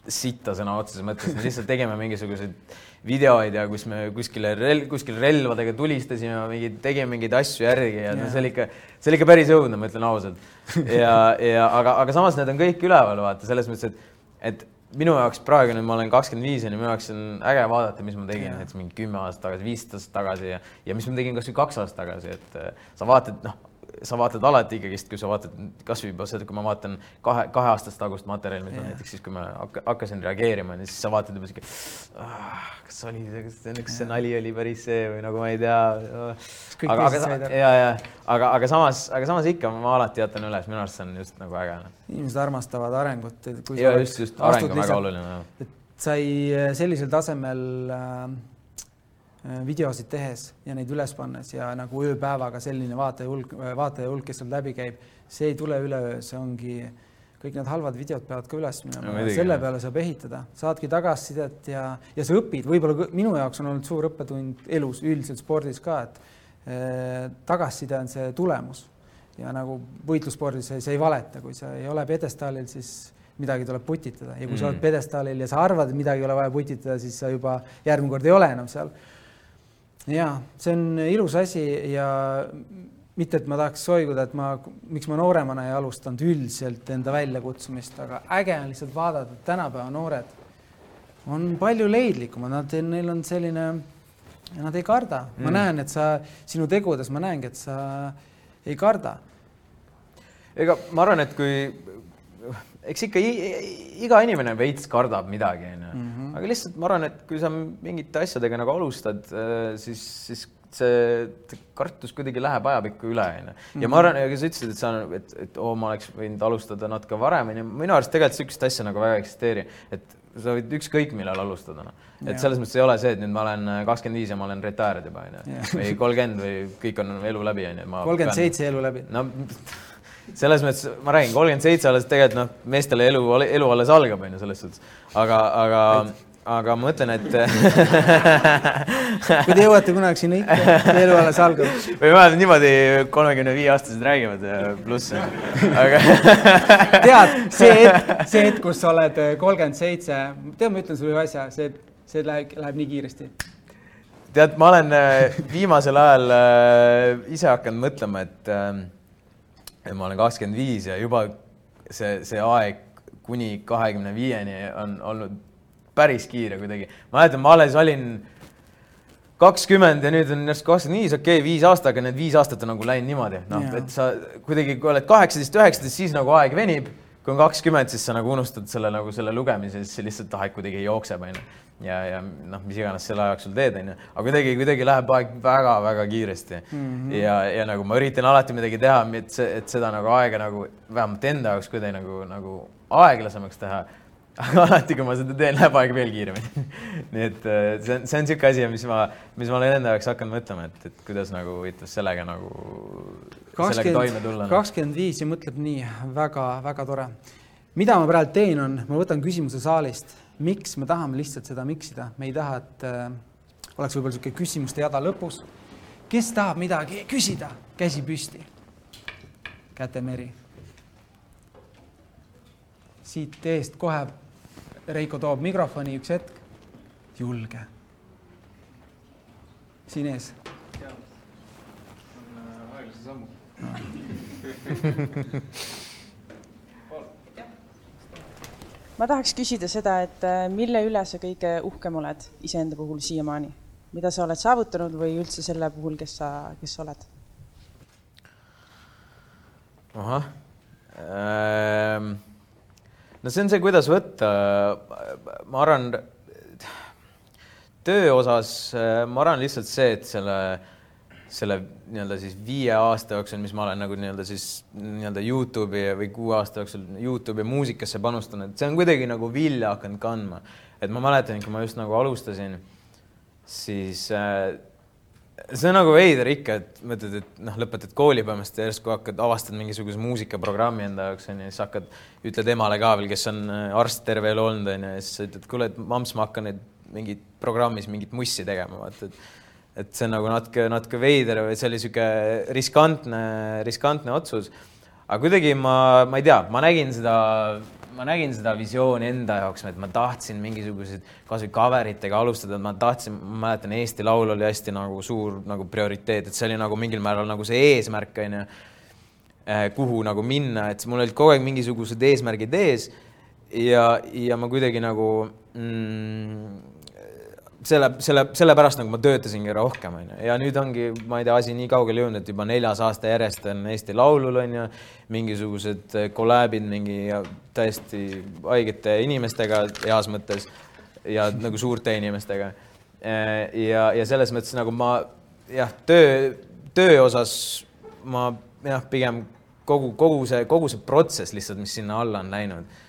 sitta sõna otseses mõttes, me lihtsalt tegime mingisuguseid videoid ja kus me kuskile rel-, kuskil relvadega tulistasime, mingi, tegime mingeid asju järgi ja yeah. no see oli ikka, see oli ikka päris õudne, ma ütlen ausalt. ja, ja aga, aga samas need on kõik üleval, vaata, selles mõttes, et, et minu jaoks praegu nüüd ma olen kakskümmend viis ja minu jaoks on äge vaadata, mis ma tegin näiteks mingi kümme aastat tagasi, viisteist aastat tagasi ja, ja mis ma tegin kasvõi kaks aastat tagasi, et äh, sa vaatad, noh, sa vaatad alati ikkagist, kui sa vaatad kasvõi juba seda, kui ma vaatan kahe, kaheaastast tagust materjali, mida yeah. näiteks siis, kui ma hakkasin reageerima, siis sa vaatad juba sihuke ah,, kas oli, kas see, kas see nali oli päris see või nagu ma ei tea. aga, aga ja, ja aga, aga samas, aga samas ikka ma alati jätan üles, minu arust see on just nagu äge. Noh. inimesed armastavad arengut. ja just, just areng on väga oluline. et sai sellisel tasemel Äh, videosid tehes ja neid üles pannes ja nagu ööpäevaga selline vaataja hulk, vaataja hulk, kes sealt läbi käib, see ei tule üleöö, see ongi, kõik need halvad videod peavad ka üles minema no,, selle peale saab ehitada, saadki tagasisidet ja, ja sa õpid, võib-olla minu jaoks on olnud suur õppetund elus, üldiselt spordis ka, et eh, tagasiside on see tulemus. Ja nagu võitlusspordis sa ei valeta, kui sa ei ole pjedestaalil, siis midagi tuleb putitada. Ja kui mm. sa oled pjedestaalil ja sa arvad, et midagi ei ole vaja putitada, siis sa juba järgmine kord ei ole enam seal ja see on ilus asi ja mitte, et ma tahaks soiguda, et ma, miks ma nooremana ei alustanud üldiselt enda väljakutsumist, aga äge on lihtsalt vaadata, et tänapäeva noored on palju leidlikumad, nad, neil on selline, nad ei karda mm., ma näen, et sa sinu tegudes, ma näengi, et sa ei karda. ega ma arvan, et kui eks ikka iga inimene veits kardab midagi, onju. Aga lihtsalt ma arvan, et kui sa mingite asjadega nagu alustad, äh, siis, siis see kartus kuidagi läheb ajapikku üle, onju. ja ma mhm. arvan, ja sa ütlesid, et sa, et, et oo, ma oleks võinud alustada natuke varem, onju. minu arust tegelikult sihukest asja nagu väga ei eksisteeri, et sa võid ükskõik millal alustada, noh. et selles mõttes ei ole see, et nüüd ma olen kakskümmend viis ja ma olen retired juba, onju. või kolmkümmend või kõik on elu läbi, onju. kolmkümmend seitse elu läbi. no selles mõttes ma räägin, kolmkümmend seitse alles tegelikult noh, meestele elu, elu alles algab, on ju, selles suhtes. aga, aga, aga ma mõtlen, et kui te jõuate kunagi sinna ikka, elu alles algab. või vähemalt niimoodi kolmekümne viie aastased räägivad pluss, aga tead, see hetk, see hetk, kus sa oled kolmkümmend seitse, tead, ma ütlen sulle ühe asja, see, see läheb, läheb nii kiiresti tead, ma olen äh, viimasel ajal äh, ise hakanud mõtlema, et äh, ma olen kakskümmend viis ja juba see, see aeg kuni kahekümne viieni on olnud päris kiire kuidagi. ma mäletan, ma alles olin kakskümmend ja nüüd on järsku kakskümmend viis, okei okay,, viis aastat, aga need viis aastat on nagu läinud niimoodi, noh, et sa kuidagi, kui oled kaheksateist, üheksateist, siis nagu aeg venib. kui on kakskümmend, siis sa nagu unustad selle nagu selle lugemise, siis lihtsalt aeg kuidagi jookseb, onju ja, ja noh, mis iganes selle aja jooksul teed, onju, aga kuidagi, kuidagi läheb aeg väga-väga kiiresti mm. -hmm. ja, ja nagu ma üritan alati midagi teha, et see, et seda nagu aega nagu vähemalt enda jaoks kuidagi nagu, nagu aeglasemaks teha. Aga alati, kui ma seda teen, läheb aeg veel kiiremini [laughs] nii et äh, see on, see on niisugune asi, mis ma, mis ma olen enda jaoks hakanud mõtlema, et, et kuidas nagu huvitav sellega nagu, sellega toime tulla. kakskümmend viis ja mõtleb nii väga-väga tore. mida ma praegu teen, on, ma võtan küsimuse saalist miks me tahame lihtsalt seda miksida, me ei taha, et äh, oleks võib-olla niisugune küsimuste jada lõpus. kes tahab midagi küsida, käsi püsti. kätemeri. siit eest kohe Reiko toob mikrofoni, üks hetk. julge. siin ees. aeglase sammu ma tahaks küsida seda, et äh, mille üle sa kõige uhkem oled iseenda puhul siiamaani, mida sa oled saavutanud või üldse selle puhul, kes sa, kes sa oled? ahah ähm,. No see on see, kuidas võtta. ma arvan, töö osas ma arvan lihtsalt see, et selle selle nii-öelda siis viie aasta jooksul, mis ma olen nagu nii-öelda siis nii-öelda Youtube'i või kuue aasta jooksul Youtube'i muusikasse panustanud, see on kuidagi nagu vilja hakanud kandma. et ma mäletan, kui ma just nagu alustasin, siis äh, see on nagu veider ikka, et mõtled, et noh, lõpetad kooli põhimõtteliselt ja järsku hakkad, avastad mingisuguse muusikaprogrammi enda jaoks onju, siis hakkad, ütled emale ka veel, kes on äh, arst terve elu olnud onju, ja siis ütled, kuule, et mamps, ma hakkan nüüd mingit programmis mingit mussi tegema, vaata, et et see on nagu natuke, natuke veider või see oli niisugune riskantne, riskantne otsus. aga kuidagi ma, ma ei tea, ma nägin seda, ma nägin seda visiooni enda jaoks, et ma tahtsin mingisuguseid kasvõi cover itega alustada, ma tahtsin, ma mäletan, Eesti Laul oli hästi nagu suur nagu prioriteet, et see oli nagu mingil määral nagu see eesmärk onju, eh, kuhu nagu minna, et mul olid kogu aeg mingisugused eesmärgid ees ja, ja ma kuidagi nagu mm, selle, selle, sellepärast nagu ma töötasingi rohkem, onju, ja nüüd ongi, ma ei tea, asi nii kaugele jõudnud, et juba neljas aasta järjest on Eesti Laulul onju, mingisugused kolläbid mingi täiesti haigete inimestega heas mõttes ja nagu suurte inimestega. ja, ja selles mõttes nagu ma jah, töö, töö osas ma jah, pigem kogu, kogu see, kogu see protsess lihtsalt, mis sinna alla on läinud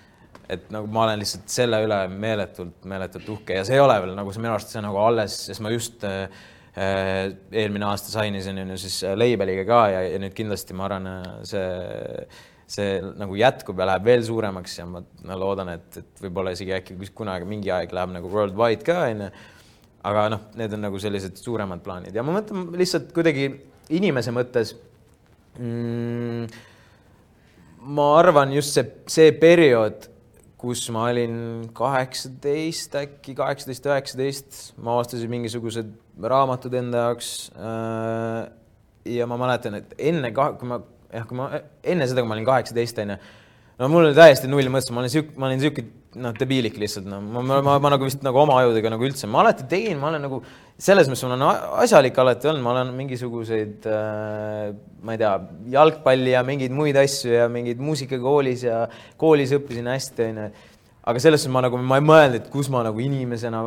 et nagu ma olen lihtsalt selle üle meeletult, meeletult uhke ja see ei ole veel nagu see minu arust see nagu alles, sest ma just äh, äh eelmine aasta on ju siis äh, label'iga ka ja, ja nüüd kindlasti ma arvan, äh, see, see nagu jätkub ja läheb veel suuremaks ja ma, ma loodan, et, et võib-olla isegi äkki kunagi mingi aeg läheb nagu worldwide ka onju. aga noh, need on nagu sellised suuremad plaanid ja ma mõtlen lihtsalt kuidagi inimese mõttes mm, ma arvan just see, see periood kus ma olin kaheksateist, äkki kaheksateist, üheksateist, ma avastasin mingisugused raamatud enda jaoks. Äh, ja ma mäletan, et enne, kui ma, jah, kui ma enne seda, kui ma olin kaheksateist, onju, no mul oli täiesti null mõttes, ma olin sihuke, ma olin sihuke noh, debiilik lihtsalt, noh, ma, ma, ma, ma nagu vist nagu oma ajudega nagu üldse, ma alati tegin, ma olen nagu selles mõttes ma olen asjalik alati olnud, ma olen mingisuguseid äh,, ma ei tea, jalgpalli ja mingeid muid asju ja mingeid muusikakoolis ja koolis õppisin hästi, onju. aga selles suhtes ma nagu, ma ei mõelnud, et kus ma nagu inimesena,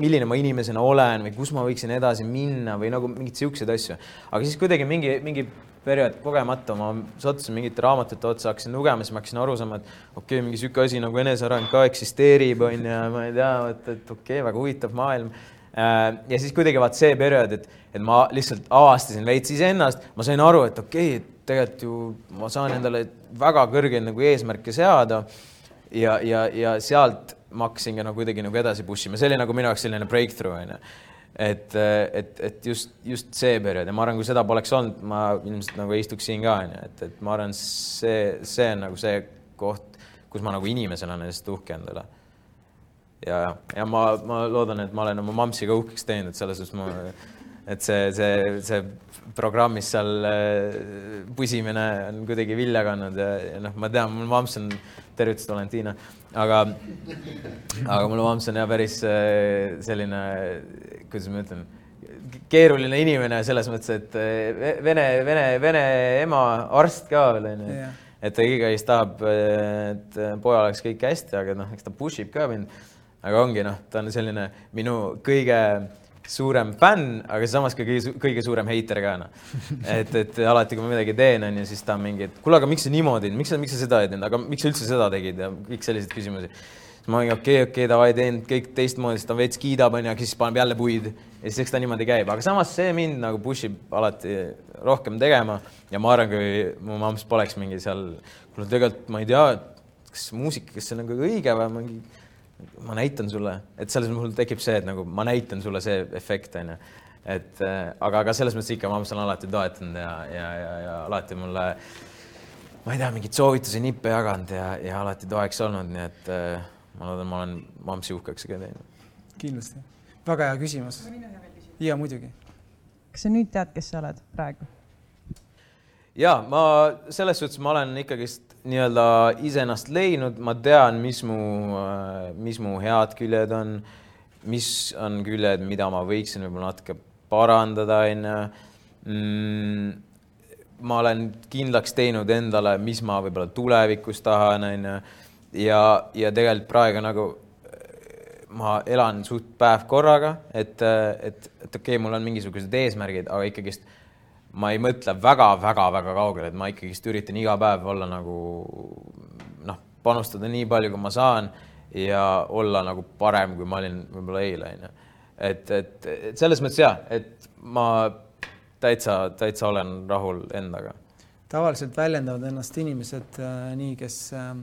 milline ma inimesena olen või kus ma võiksin edasi minna või nagu mingeid siukseid asju. aga siis kuidagi mingi, mingi periood kogemata ma sattusin mingite raamatute otsa, hakkasin lugema, siis ma hakkasin aru saama, et okei okay,, mingi sihuke asi nagu eneseareng ka eksisteerib, onju, ma ei tea, et, et okei okay,, väga huvitav maailm. Äh, ja siis kuidagi vaat see periood, et, et ma lihtsalt avastasin veits iseennast, ma sain aru, et okei okay,, tegelikult ju ma saan endale väga kõrgeid nagu eesmärke seada ja, ja, ja sealt ma hakkasin ka nagu kuidagi nagu edasi push ima, see oli nagu minu jaoks selline breakthrough onju et, et, et just, just see periood ja ma arvan, kui seda poleks olnud, ma ilmselt nagu ei istuks siin ka onju, et, et ma arvan, see, see on nagu see koht, kus ma nagu inimesena olen lihtsalt uhke endale. ja, ja ma, ma loodan, et ma olen oma mampsi ka uhkeks teinud, selles suhtes ma, et see, see, see programmis seal äh, pusimine on kuidagi vilja kandnud ja, ja noh, ma tean, mul mamps on, tervitus Valentina, aga, aga mul mamps on jah päris äh, selline kuidas ma ütlen, keeruline inimene selles mõttes, et eh, vene, vene, vene ema arst ka veel onju yeah.. et ta igaüks tahab, et pojal oleks kõik hästi, aga noh, eks ta push ib ka mind. aga ongi noh, ta on selline minu kõige suurem fänn, aga samas ka kõige, kõige suurem heiter ka noh. [laughs] et, et alati, kui ma midagi teen, onju, siis ta on mingi, et kuule, aga miks sa niimoodi, miks sa, miks sa seda ei teinud, aga miks sa üldse seda tegid ja kõik selliseid küsimusi siis ma olingi okei okay,, okei okay,, davai, teen kõik teistmoodi, siis ta veits kiidab, onju, aga siis paneb jälle puid ja siis eks ta niimoodi käib, aga samas see mind nagu push ib alati rohkem tegema ja ma arvan, kui mu mamps poleks mingi seal, kuule tegelikult ma ei tea, kas muusika, kas see on nagu õige või mingi, ma näitan sulle, et selles mul tekib see, et nagu ma näitan sulle see efekt onju et äh, aga, aga selles mõttes ikka mamps on alati toetanud ja, ja, ja, ja alati mulle ma ei tea, mingeid soovitusi, nippe jaganud ja, ja alati toeks olnud, nii et äh, ma loodan, ma olen Mamsi uhkeks ka teinud. kindlasti, väga hea küsimus. ja muidugi. kas sa nüüd tead, kes sa oled praegu? ja ma selles suhtes ma olen ikkagist nii-öelda iseennast leidnud, ma tean, mis mu, mis mu head küljed on, mis on küljed, mida ma võiksin võib-olla natuke parandada, onju. Mm, ma olen kindlaks teinud endale, mis ma võib-olla tulevikus tahan, onju ja, ja tegelikult praegu nagu äh, ma elan suht päev korraga, et, äh, et, et okei okay,, mul on mingisugused eesmärgid, aga ikkagist ma ei mõtle väga-väga-väga kaugele, et ma ikkagist üritan iga päev olla nagu noh, panustada nii palju, kui ma saan ja olla nagu parem, kui ma olin võib-olla eile, onju. et, et, et selles mõttes jah, et ma täitsa, täitsa olen rahul endaga. tavaliselt väljendavad ennast inimesed äh, nii, kes äh,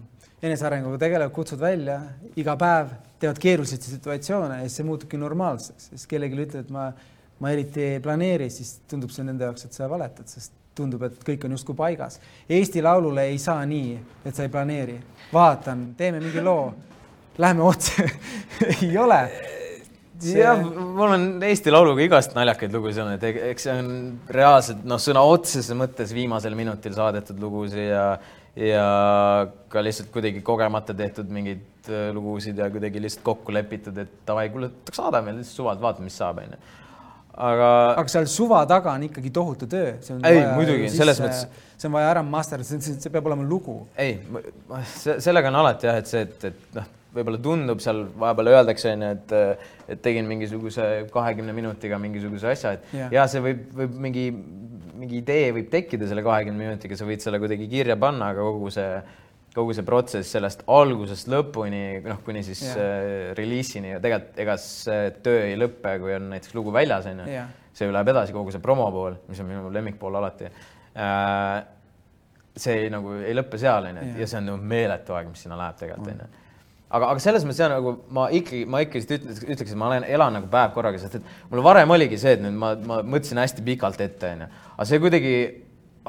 enesearenguga tegelevad, kutsud välja iga päev, teevad keerulisi situatsioone ja siis see muutubki normaalseks, siis kellelegi ütled, et ma, ma eriti ei planeeri, siis tundub see nende jaoks, et sa valetad, sest tundub, et kõik on justkui paigas. Eesti Laulule ei saa nii, et sa ei planeeri. vaatan, teeme mingi loo, lähme otse [laughs] ei ole see.... jah, mul on Eesti Lauluga igast naljakaid lugusid olnud, et eks see on reaalselt noh, sõna otseses mõttes viimasel minutil saadetud lugusid ja ja ka lihtsalt kuidagi kogemata tehtud mingeid äh, lugusid ja kuidagi lihtsalt kokku lepitud, et davai, kuule, saada meile lihtsalt suvalt, vaatame, mis saab, onju. Aga. aga seal suva taga on ikkagi tohutu töö. ei, muidugi, selles mõttes. see on vaja ära masterdada, see peab olema lugu. ei, sellega on alati jah, et see, et, et noh, võib-olla tundub seal vahepeal öeldakse onju, et, et tegin mingisuguse kahekümne minutiga mingisuguse asja, et ja, ja see võib, võib mingi mingi idee võib tekkida selle kahekümne minutiga, sa võid selle kuidagi kirja panna, aga kogu see, kogu see protsess sellest algusest lõpuni, noh, kuni siis yeah. äh, reliisini ja tegelikult ega see töö ei lõpe, kui on näiteks lugu väljas, onju. Yeah.. see ju läheb edasi, kogu see promo pool, mis on minu lemmikpool alati. Äh,. see ei, nagu ei lõpe seal, onju, ja see on nagu meeletu aeg, mis sinna läheb tegelikult, onju. Aga, aga selles mõttes jah, nagu ma ikkagi, ma ikkagi ütleks, ütleks, et ma olen, elan nagu päev korraga, sest et mul varem oligi see, et nüüd ma, ma mõtlesin hästi pikalt ette, onju, aga see kuidagi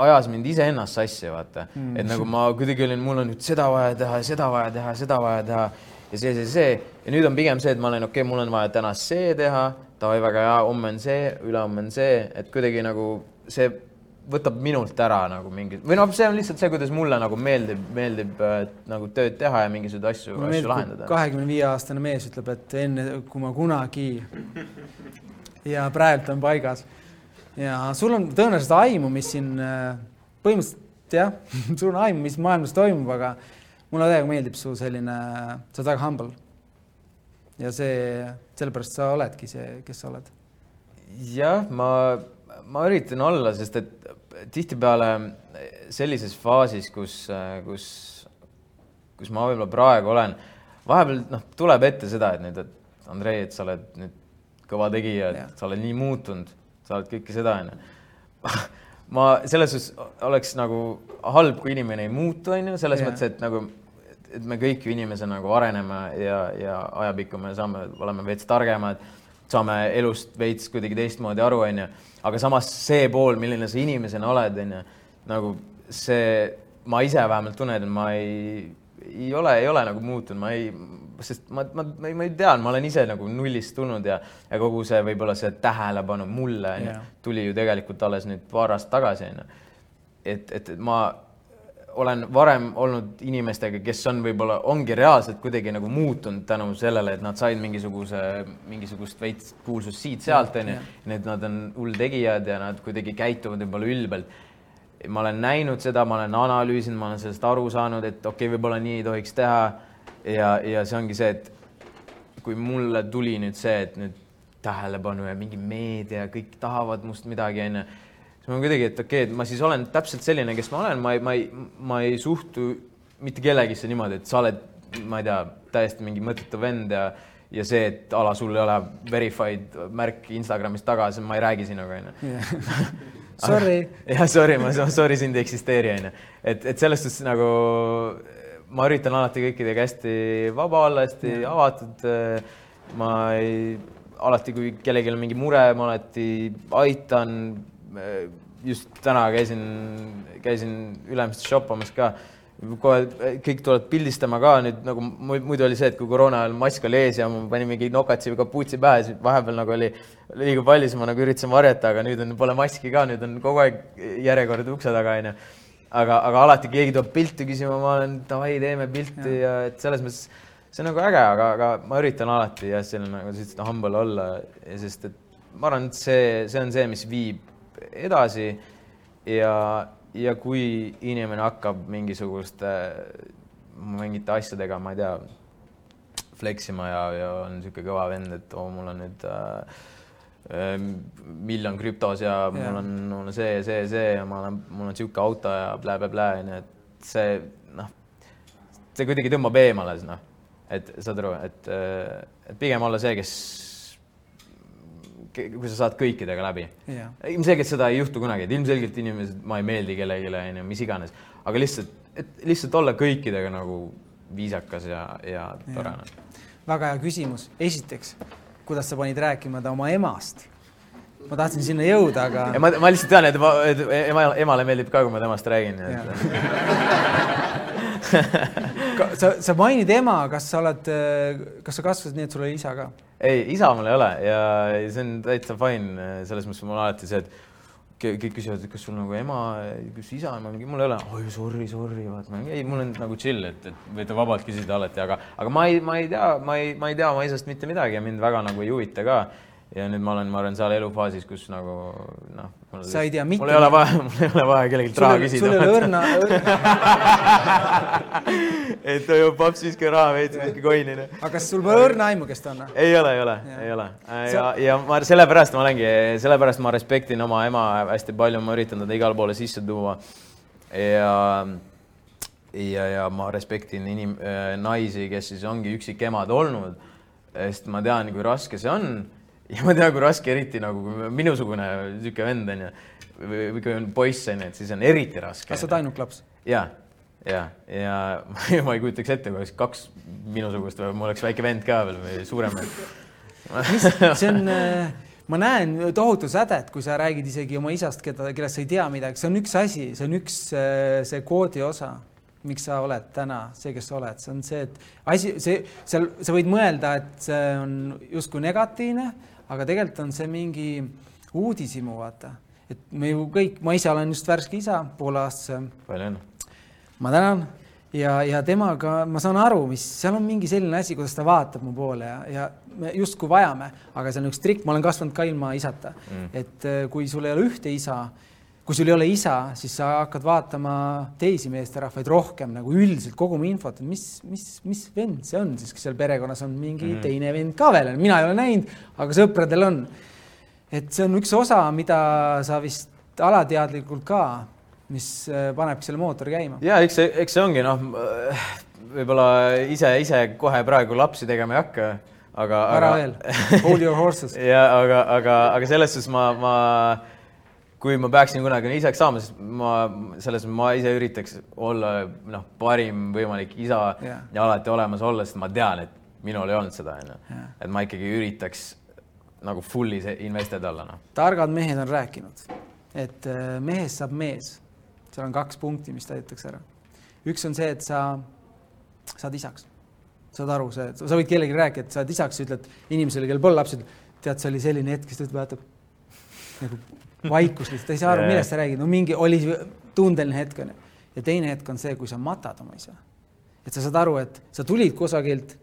ajas mind iseennast sassi, vaata. Mm., et nagu ma kuidagi olin, mul on nüüd seda vaja teha, seda vaja teha, seda vaja teha ja see, see, see. Ja nüüd on pigem see, et ma olen, okei okay,, mul on vaja täna see teha, davai, väga hea, homme on see, ülehomme on see, et kuidagi nagu see võtab minult ära nagu mingi või noh, see on lihtsalt see, kuidas mulle nagu meeldib, meeldib äh, nagu tööd teha ja mingisuguseid asju, asju lahendada. kahekümne viie aastane mees ütleb, et enne kui ma kunagi ja praegu on paigas ja sul on tõenäoliselt aimu, mis siin äh, põhimõtteliselt jah [laughs] sul on aimu, mis maailmas toimub, aga mulle täiega meeldib su selline, sa oled väga humble. ja see, sellepärast sa oledki see, kes sa oled. jah, ma, ma üritan olla, sest et tihtipeale sellises faasis, kus, kus, kus ma võib-olla praegu olen, vahepeal noh, tuleb ette seda, et nüüd, et Andrei, et sa oled nüüd kõva tegija, et sa oled nii muutunud, sa oled kõike seda, onju. ma selles suhtes oleks nagu halb, kui inimene ei muutu, onju, selles yeah. mõttes, et nagu, et me kõik ju inimesena nagu areneme ja, ja ajapikku me saame, oleme veits targemad, saame elust veits kuidagi teistmoodi aru, onju aga samas see pool, milline sa inimesena oled, onju, nagu see, ma ise vähemalt tunnen, et ma ei, ei ole, ei ole nagu muutunud, ma ei, sest ma, ma, ma, ma tean, ma olen ise nagu nullist tulnud ja, ja kogu see võib-olla see tähelepanu mulle yeah. tuli ju tegelikult alles nüüd paar aastat tagasi onju. et, et ma olen varem olnud inimestega, kes on võib-olla, ongi reaalselt kuidagi nagu muutunud tänu sellele, et nad said mingisuguse, mingisugust veits kuulsust siit-sealt, onju. Need, nad on hulltegijad ja nad kuidagi käituvad võib-olla ülbelt. ma olen näinud seda, ma olen analüüsinud, ma olen sellest aru saanud, et okei okay,, võib-olla nii ei tohiks teha. Ja, ja see ongi see, et kui mulle tuli nüüd see, et nüüd tähelepanu ja mingi meedia, kõik tahavad must midagi, onju ma kuidagi, et okei okay,, et ma siis olen täpselt selline, kes ma olen, ma ei, ma ei, ma ei suhtu mitte kellegisse niimoodi, et sa oled, ma ei tea, täiesti mingi mõttetu vend ja ja see, et ala sul ei ole verified märk Instagramis taga, see ma ei räägi sinuga onju. Sorry. [laughs] jah, sorry, ma, sorry, sind ei eksisteeri onju. et, et selles suhtes nagu ma üritan alati kõikidega hästi vaba olla, hästi ja. avatud. ma ei, alati, kui kellelgi on mingi mure, ma alati aitan just täna käisin, käisin Ülemistes shoppamas ka, kohe kõik tulevad pildistama ka nüüd nagu muidu oli see, et kui koroona ajal mask oli ees ja ma panin mingi nokatsi või kapuutsi pähe, siis vahepeal nagu oli liiga palju, siis ma nagu üritasin varjata, aga nüüd on, pole maski ka, nüüd on kogu aeg järjekord ukse taga onju. Aga, aga alati keegi tuleb pilti küsima, ma olen davai, teeme pilti ja, ja et selles mõttes see on nagu äge, aga, aga ma üritan alati jah, selline nagu sa ütlesid, humble olla, sest et ma arvan, et see, see on see, mis viib edasi ja, ja kui inimene hakkab mingisuguste, mingite asjadega, ma ei tea, fleksima ja, ja on niisugune kõva vend, et oo mul on nüüd äh, miljon krüptos ja mul yeah. on, mul on see, see, see ja ma olen, mul on niisugune auto ja blä-blä-blä, onju, et see noh, see kuidagi tõmbab eemale, noh, et saad aru, et, et pigem olla see, kes kui sa saad kõikidega läbi. Yeah.. ilmselgelt seda ei juhtu kunagi, et ilmselgelt inimesed, ma ei meeldi kellelegi, onju, mis iganes, aga lihtsalt, et lihtsalt olla kõikidega nagu viisakas ja, ja tore yeah.. väga hea küsimus. esiteks, kuidas sa panid rääkima ta oma emast? ma tahtsin sinna jõuda, aga. ma, ma lihtsalt tean, et, ma, et ema, emale meeldib ka, kui ma temast räägin. sa, sa mainid ema, kas sa oled, kas sa kasvasid nii, et sul oli isa ka? ei, isa mul ei ole ja see on täitsa fine, selles mõttes mul alati see, et kõik küsivad, et kas sul nagu ema, kas isa, ma mingi, mul ei ole, oi sorry, sorry, vaata, ei, mul on nagu chill, et, et võite vabalt küsida alati, aga, aga ma ei, ma ei tea, ma ei, ma ei tea oma isast mitte midagi ja mind väga nagu ei huvita ka ja nüüd ma olen, ma olen seal elufaasis, kus nagu noh. sa ei tea mitte. [laughs] mul ei ole vaja, mul ei ole vaja kellelgi raha küsida. sul ei ole õrna, õrna. [laughs] et paps viskab raha veits, viskab coin'i. aga kas sul pole õrna aimu, kes ta on? ei ole, ei ole, ei ole. ja, ja ma sellepärast ma olengi, sellepärast ma respektin oma ema hästi palju, ma üritan teda igale poole sisse tuua. ja ja, ja ma respektin inim-, naisi, kes siis ongi üksikemad olnud, sest ma tean, kui raske see on ja ma tean, kui raske, eriti nagu minusugune niisugune vend on ju, või, kui on poiss on ju, et siis on eriti raske. kas sa oled ainult laps? ja, ja, [laughs] ja ma ei kujutaks ette, kui oleks kaks minusugust või mul oleks väike vend ka veel või suurem see on äh, ma näen tohutu sädet, kui sa räägid isegi oma isast, keda, kellest sa ei tea midagi, see on üks asi, see on üks see koodi osa miks sa oled täna see, kes sa oled, see on see, et asi, see, seal sa võid mõelda, et see on justkui negatiivne, aga tegelikult on see mingi uudishimu, vaata. et me ju kõik, ma ise olen just värske isa, pooleaastase. palju õnne. ma tänan ja, ja temaga ma saan aru, mis seal on mingi selline asi, kuidas ta vaatab mu poole ja, ja me justkui vajame, aga see on üks trikk, ma olen kasvanud ka ilma isata mm., et eh, kui sul ei ole ühte isa kui sul ei ole isa, siis sa hakkad vaatama teisi meesterahvaid rohkem nagu üldiselt koguma infot, mis, mis, mis vend see on siis, kas seal perekonnas on mingi mm -hmm. teine vend ka veel, mina ei ole näinud, aga sõpradel on. et see on üks osa, mida sa vist alateadlikult ka, mis äh, panebki selle mootori käima. ja eks see, eks see ongi noh, võib-olla ise, ise kohe praegu lapsi tegema ei hakka, aga. ära veel, hold your horses. [laughs] ja aga, aga, aga selles suhtes ma, ma kui ma peaksin kunagi isaks saama, siis ma selles ma ise üritaks olla noh, parim võimalik isa yeah. ja alati olemas olla, sest ma tean, et minul ei olnud seda, onju. et ma ikkagi üritaks nagu fully invested olla, noh. targad mehed on rääkinud, et äh, mehest saab mees. seal on kaks punkti, mis täidetakse ära. üks on see, et sa saad isaks. saad aru, see, sa võid kellelegi rääkida, et sa oled isaks, ütled inimesele, kellel pole lapsi, tead, see oli selline hetk, siis ta ütleb, vaatab nagu vaikus lihtsalt, ei saa aru, millest sa räägid, no mingi oli tundeline hetk onju. ja teine hetk on see, kui sa matad oma isa. et sa saad aru, et sa tulid kusagilt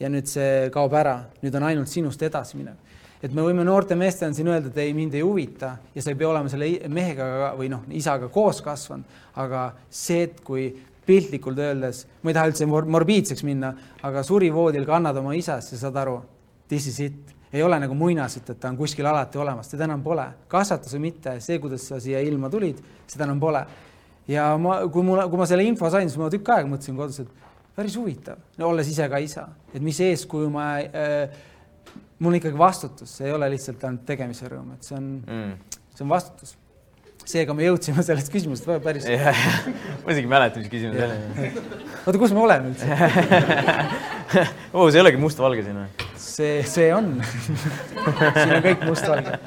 ja nüüd see kaob ära, nüüd on ainult sinust edasi minev. et me võime noorte meestena siin öelda, et ei, mind ei huvita ja sa ei pea olema selle mehega või noh, isaga koos kasvanud, aga see, et kui piltlikult öeldes, ma ei taha üldse morbiidseks minna, aga surivoodil kannad oma isast ja saad aru, this is it ei ole nagu muinasjutt, et ta on kuskil alati olemas, teda enam pole. kasvatas või mitte, see, kuidas sa siia ilma tulid, seda enam pole. ja ma, kui mul, kui ma selle info sain, siis ma tükk aega mõtlesin kodus, et päris huvitav, olles ise ka isa, et mis eeskuju ma äh,, mul on ikkagi vastutus, see ei ole lihtsalt ainult tegemise rõõm, et see on mm., see on vastutus seega me jõudsime sellest küsimusest päris. ma isegi ei mäleta, mis küsimus oli. oota, kus me oleme üldse [laughs] oo, see ei olegi mustvalge siin või? see, see on siin on kõik mustvalge.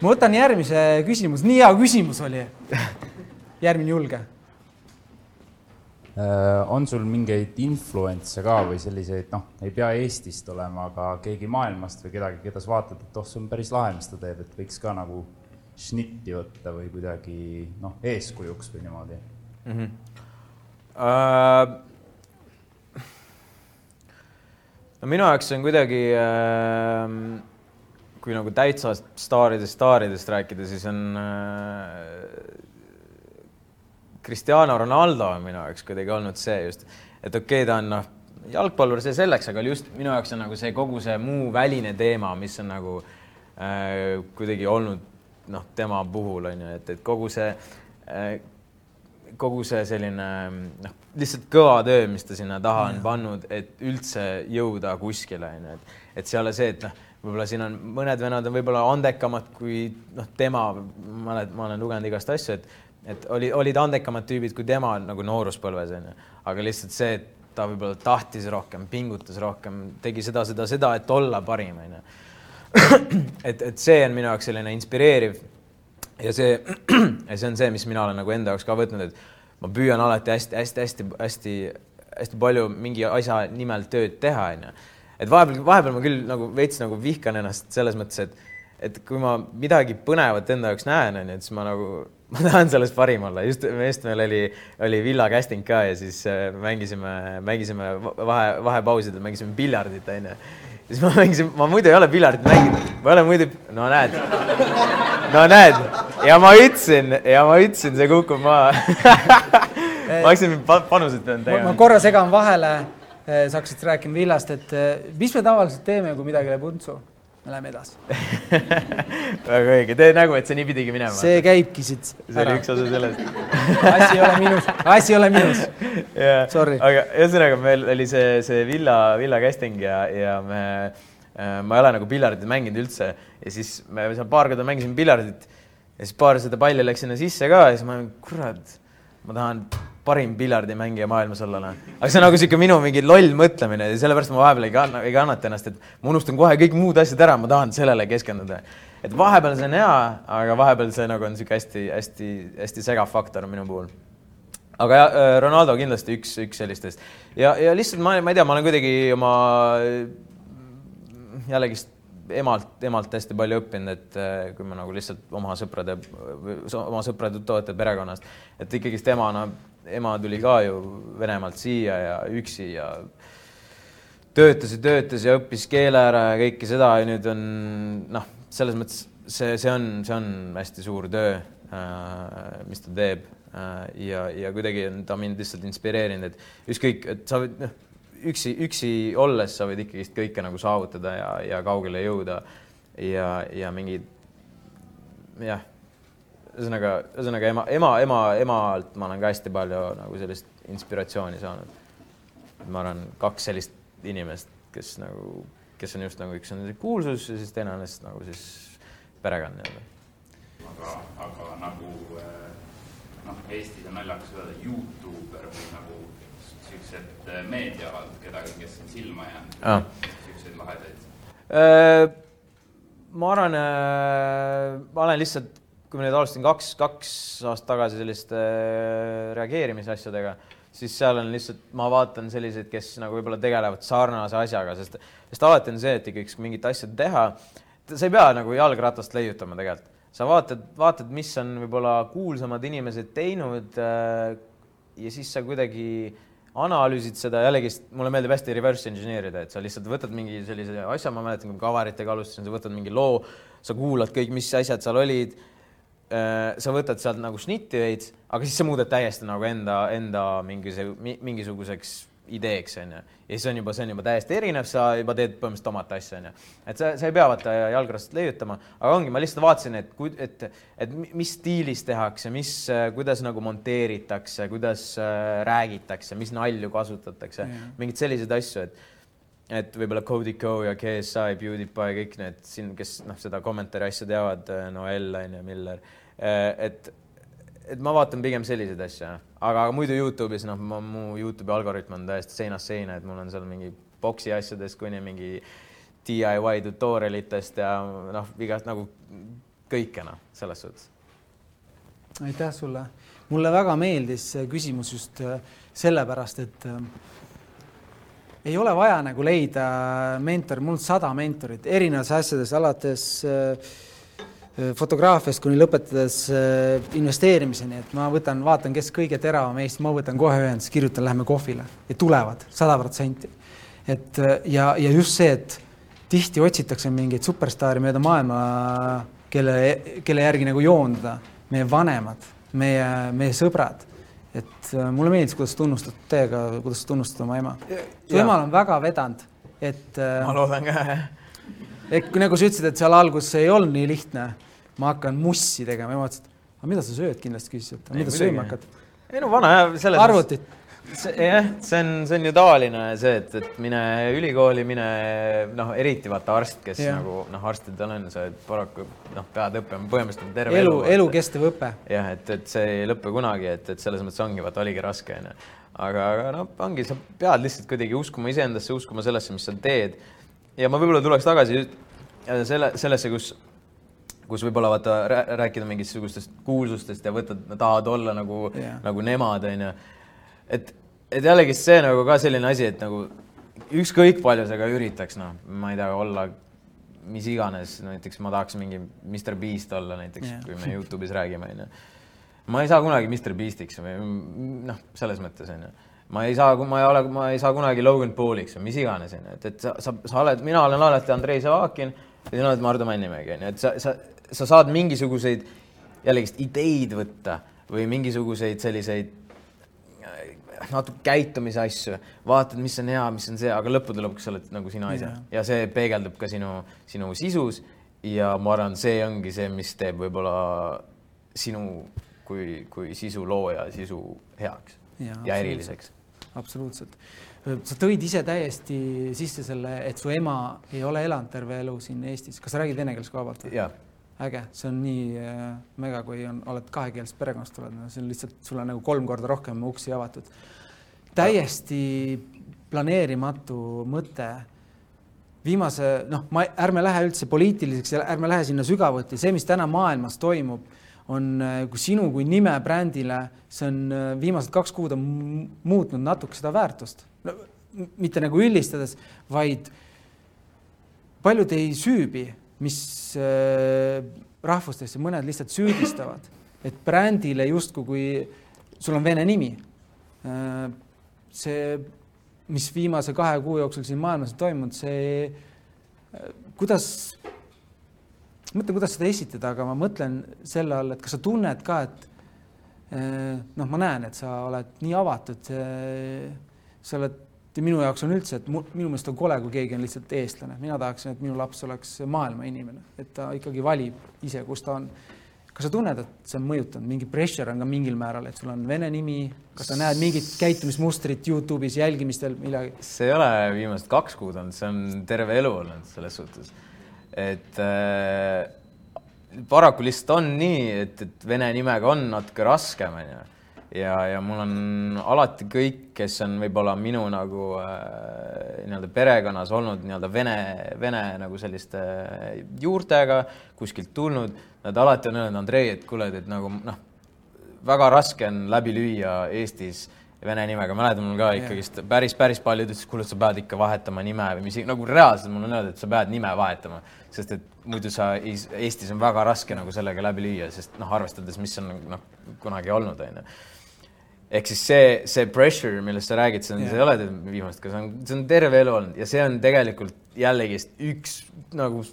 ma võtan järgmise küsimuse, nii hea küsimus oli. järgmine julge. Äh, on sul mingeid influents'e ka või selliseid, noh, ei pea Eestist olema, aga keegi maailmast või kedagi, keda sa vaatad, et oh, see on päris lahe, mis ta teeb, et võiks ka nagu šnitti võtta või kuidagi noh, eeskujuks või niimoodi mm? -hmm. Uh no minu jaoks on kuidagi äh, kui nagu täitsa staaridest, staaridest rääkida, siis on äh, Cristiano Ronaldo on minu jaoks kuidagi olnud see just, et okei okay,, ta on noh, jalgpallur, see selleks, aga just minu jaoks on nagu see kogu see muu väline teema, mis on nagu äh, kuidagi olnud noh, tema puhul on ju, et, et kogu see äh, kogu see selline noh, lihtsalt kõva töö, mis ta sinna taha on pannud, et üldse jõuda kuskile, onju, et, et see ei ole see, et noh, võib-olla siin on mõned vennad on võib-olla andekamad kui noh, tema, ma olen, ma olen lugenud igast asju, et, et oli, olid andekamad tüübid kui tema nagu nooruspõlves onju, aga lihtsalt see, et ta võib-olla tahtis rohkem, pingutas rohkem, tegi seda, seda, seda, et olla parim onju. Et, et see on minu jaoks selline inspireeriv ja see, [clears throat] see on see, mis mina olen nagu enda jaoks ka võtnud, et ma püüan alati hästi-hästi-hästi-hästi palju mingi asja nimel tööd teha, onju. et vahepeal, vahepeal ma küll nagu veits nagu vihkan ennast selles mõttes, et et kui ma midagi põnevat enda jaoks näen, onju, et siis ma nagu, [laughs] ma tahan selles parim olla, just, just meil oli, oli villa casting ka ja siis äh, mängisime, mängisime vahe, vahepausidel mängisime piljardit, onju. Siis ma mängisin, ma muidu ei ole piljardit mänginud, ma olen muidu, no näed, no näed. Ja ma ütlesin ja ma ütlesin, see kukub maha. [laughs] Ma hakkasin panuseid pidanud tegema. ma korra segan vahele, sa hakkasid rääkima villast, et mis me tavaliselt teeme, kui midagi läheb untsu me läheme edasi. [laughs] Väga õige, tee nägu, et see nii pidigi minema. see käibki siit. see oli üks osa sellest. [laughs] Asi ei ole minus, asi ei ole minus. Yeah.. aga ühesõnaga, meil oli see, see villa, villa casting ja, ja me äh,, ma ei ole nagu piljardit mänginud üldse. Ja siis me seal paar korda mängisime piljardit ja siis paar seda palli läks sinna sisse ka ja siis ma, kurat, ma tahan parim piljardimängija maailmas olla, noh. aga see on nagu sihuke minu mingi loll mõtlemine ja sellepärast ma vahepeal ei kanna, ei kannata ennast, et ma unustan kohe kõik muud asjad ära, ma tahan sellele keskenduda. et vahepeal see on hea, aga vahepeal see nagu on sihuke hästi-hästi-hästi segav faktor minu puhul. aga jah, äh, Ronaldo kindlasti üks, üks sellistest ja, ja lihtsalt ma, ma ei tea, ma olen kuidagi oma jällegist emalt, emalt hästi palju õppinud, et äh, kui ma nagu lihtsalt oma sõprade, oma sõprade tuttavate perekonnast, et ikkagist emana no, ema tuli ka ju Venemaalt siia ja üksi ja töötas ja töötas ja õppis keele ära ja kõike seda ja nüüd on noh, selles mõttes see, see on, see on hästi suur töö äh,, mis ta teeb äh, ja, ja kuidagi on ta mind lihtsalt inspireerinud, et ükskõik, et sa võid noh, üksi, üksi olles sa võid ikkagist kõike nagu saavutada ja, ja kaugele jõuda ja, ja mingid jah ühesõnaga, ühesõnaga ema, ema, ema, emalt ma olen ka hästi palju nagu sellist inspiratsiooni saanud. ma arvan, kaks sellist inimest, kes nagu, kes on just nagu üks on kuulsus ja siis teine on lihtsalt nagu siis perekond nii-öelda. aga, aga nagu eh, noh, Eestis on naljakas öelda Youtuber või nagu siuksed eh, meediaavad, kedagi, kes on silma jäänud ah., siukseid lahedaid äh,? ma arvan ma olen lihtsalt kui ma nüüd alustasin kaks, kaks aastat tagasi selliste äh, reageerimisasjadega, siis seal on lihtsalt, ma vaatan selliseid, kes nagu võib-olla tegelevad sarnase asjaga, sest, sest alati on see, et ikkagi mingit asja teha, sa ei pea nagu jalgratast leiutama tegelikult. sa vaatad, vaatad, mis on võib-olla kuulsamad inimesed teinud äh, ja siis sa kuidagi analüüsid seda, jällegist mulle meeldib hästi reverse engineer ida, et sa lihtsalt võtad mingi sellise asja, ma mäletan, kui kavaritega alustasin, sa võtad mingi loo, sa kuulad kõik, mis asjad seal olid sa võtad sealt nagu šnitti veits, aga siis sa muudad täiesti nagu enda, enda mingisuguse, mingisuguseks ideeks, onju. ja siis on juba, see on juba täiesti erinev, sa juba teed põhimõtteliselt omat asja, onju. et sa, sa ei pea vaata jalgratast leiutama, aga ongi, ma lihtsalt vaatasin, et, et, et mis stiilis tehakse, mis, kuidas nagu monteeritakse, kuidas äh, räägitakse, mis nalju kasutatakse, mingeid selliseid asju, et et võib-olla Cody Co ja KSI, PewDiePie, kõik need siin, kes noh, seda kommentaari asja teavad, äh, Noel on ju, Miller, äh, et, et ma vaatan pigem selliseid asju, aga muidu Youtube'is noh, mu Youtube'i algoritm on täiesti seinast seina, et mul on seal mingi boksi asjadest kuni mingi DIY tutorialitest ja noh, igast nagu kõike noh, selles suhtes. aitäh sulle, mulle väga meeldis see küsimus just äh, sellepärast, et ei ole vaja nagu leida mentor, mul sada mentorit erinevates asjades, alates äh, fotograafiast kuni lõpetades äh, investeerimiseni, et ma võtan, vaatan, kes kõige teravam Eestis, ma võtan kohe ühendust, kirjutan, lähme kohvile. Ja tulevad sada protsenti. et äh, ja, ja just see, et tihti otsitakse mingeid superstaare mööda maailma, kelle, kelle järgi nagu joonduda, meie vanemad, meie, meie sõbrad et äh, mulle meeldis, kuidas tunnustad teiega, kuidas tunnustad oma ema. su emal on väga vedanud, et. Äh, ma loodan ka, jah. et kui nagu sa ütlesid, et seal alguses ei olnud nii lihtne, ma hakkan mussi tegema, ema ütles, et aga mida sa sööd, kindlasti küsis, et mida sööma hakkad. ei no vana jah, selles arvutit jah, see on, see on ju tavaline see, et, et mine ülikooli, mine noh, eriti vaata arst, kes ja. nagu noh, arstidel on see, et paraku noh, pead õppima põhimõtteliselt terve elu. elu, elukestev õpe. jah, et, et see ei lõpe kunagi, et, et selles mõttes ongi, vaata oligi raske onju. aga, aga noh, ongi, sa pead lihtsalt kuidagi uskuma iseendasse, uskuma sellesse, mis sa teed. ja ma võib-olla tuleks tagasi selle, sellesse, kus kus võib-olla vaata rääkida mingisugustest kuulsustest ja võtad, tahad olla nagu yeah., nagu nemad onju et, et jällegi see nagu ka selline asi, et nagu ükskõik palju sa ka üritaks, noh, ma ei tea, olla mis iganes, näiteks ma tahaks mingi Mr Beast olla näiteks yeah. kui me Youtube'is räägime, onju. ma ei saa kunagi Mr Beastiks või noh, selles mõttes onju ma ei saa, ma ei ole, ma ei saa kunagi Logan Pauliks või mis iganes onju, et, et sa, sa, sa oled, mina olen alati Andrei Zavakin ja sina oled Mardu Männimägi onju, et sa, sa, sa saad mingisuguseid jällegist ideid võtta või mingisuguseid selliseid natuke käitumise asju, vaatad, mis on hea, mis on see, aga lõppude lõpuks sa oled nagu sina ise Jaa. ja see peegeldub ka sinu, sinu sisus ja ma arvan, see ongi see, mis teeb võib-olla sinu kui, kui sisu looja sisu heaks ja, ja eriliseks. absoluutselt. sa tõid ise täiesti sisse selle, et su ema ei ole elanud terve elu siin Eestis. kas sa räägid vene keeles ka vabalt või? Äge, see on nii äh, mega, kui on, oled kahekeelsest perekonnast tuled, no see on lihtsalt sulle nagu kolm korda rohkem uksi avatud. täiesti planeerimatu mõte. viimase, noh, ma, ärme lähe üldse poliitiliseks ärme lähe sinna sügavuti, see, mis täna maailmas toimub, on äh, kui sinu kui nime brändile, see on äh, viimased kaks kuud on mu- muutnud natuke seda väärtust no,. mitte nagu üldistades, vaid paljud ei süübi, mis äh, rahvustesse, mõned lihtsalt süüdistavad, et brändile justkui, kui sul on vene nimi. Äh,, see, mis viimase kahe kuu jooksul siin maailmas on toimunud, see äh, kuidas, mõtlen, kuidas seda esitada, aga ma mõtlen selle all, et kas sa tunned ka, et noh, ma näen, et sa oled nii avatud, sa oled ja minu jaoks on üldse, et mu, minu meelest on kole, kui keegi on lihtsalt eestlane, mina tahaksin, et minu laps oleks maailma inimene, et ta ikkagi valib ise, kus ta on. kas sa tunned, et see on mõjutanud, mingi pressure on ka mingil määral, et sul on vene nimi, kas sa näed mingit käitumismustrit Youtube'is jälgimistel, midagi? see ei ole viimased kaks kuud olnud, see on terve elu olnud selles suhtes, et äh, paraku lihtsalt on nii, et, et vene nimega on natuke raskem, onju ja, ja mul on alati kõik, kes on võib-olla minu nagu äh, nii-öelda perekonnas olnud nii-öelda vene, vene nagu selliste juurtega kuskilt tulnud, nad alati on öelnud, Andrei, et kuule, et nagu noh, väga raske on läbi lüüa Eestis vene nimega, mäletan mul ka ikkagist päris, päris paljud ütlesid, kuule, sa pead ikka vahetama nime või mis nagu reaalselt mul on öeldud, et sa pead nime vahetama, sest et muidu sa Eestis on väga raske nagu sellega läbi lüüa, sest noh, arvestades, mis on noh, kunagi olnud, onju ehk siis see, see pressure, millest sa räägid, see on yeah., see ei ole viimast, see on, see on terve elu olnud ja see on tegelikult jällegist üks nagu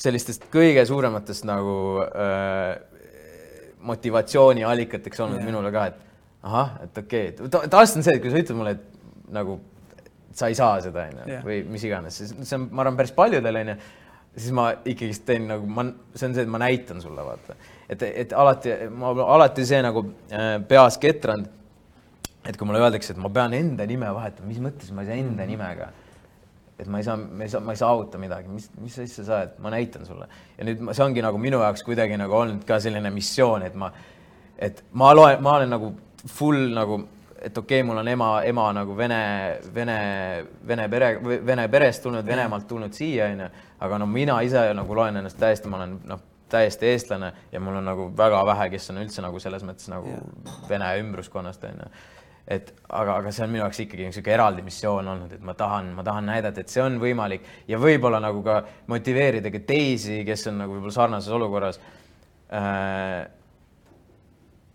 sellistest kõige suurematest nagu äh, motivatsiooniallikateks olnud yeah. minule ka, et ahah, et okei okay., tavaliselt on see, et kui sa ütled mulle, et nagu sa ei saa seda, onju, või mis iganes, siis see on, ma arvan, päris paljudel, onju, siis ma ikkagist teen nagu, ma, see on see, et ma näitan sulle, vaata. Et, et alati, ma alati see nagu äh, peas ketranud, et kui mulle öeldakse, et ma pean enda nime vahetama, mis mõttes ma ei saa enda nimega? Et ma ei saa, ma ei saa, ma ei saavuta midagi, mis, mis asja sa oled, ma näitan sulle. ja nüüd ma, see ongi nagu minu jaoks kuidagi nagu olnud ka selline missioon, et ma, et ma loen, ma olen nagu full nagu, et okei okay,, mul on ema, ema nagu vene, vene, vene pere, vene perest tulnud, Venemaalt tulnud siia, onju, aga no mina ise nagu loen ennast täiesti, ma olen noh, täiesti eestlane ja mul on nagu väga vähe, kes on üldse nagu selles mõttes nagu yeah. vene ümbruskonnast, onju et aga, aga see on minu jaoks ikkagi niisugune eraldi missioon olnud, et ma tahan, ma tahan näidata, et see on võimalik ja võib-olla nagu ka motiveerida ka teisi, kes on nagu võib-olla sarnases olukorras äh,.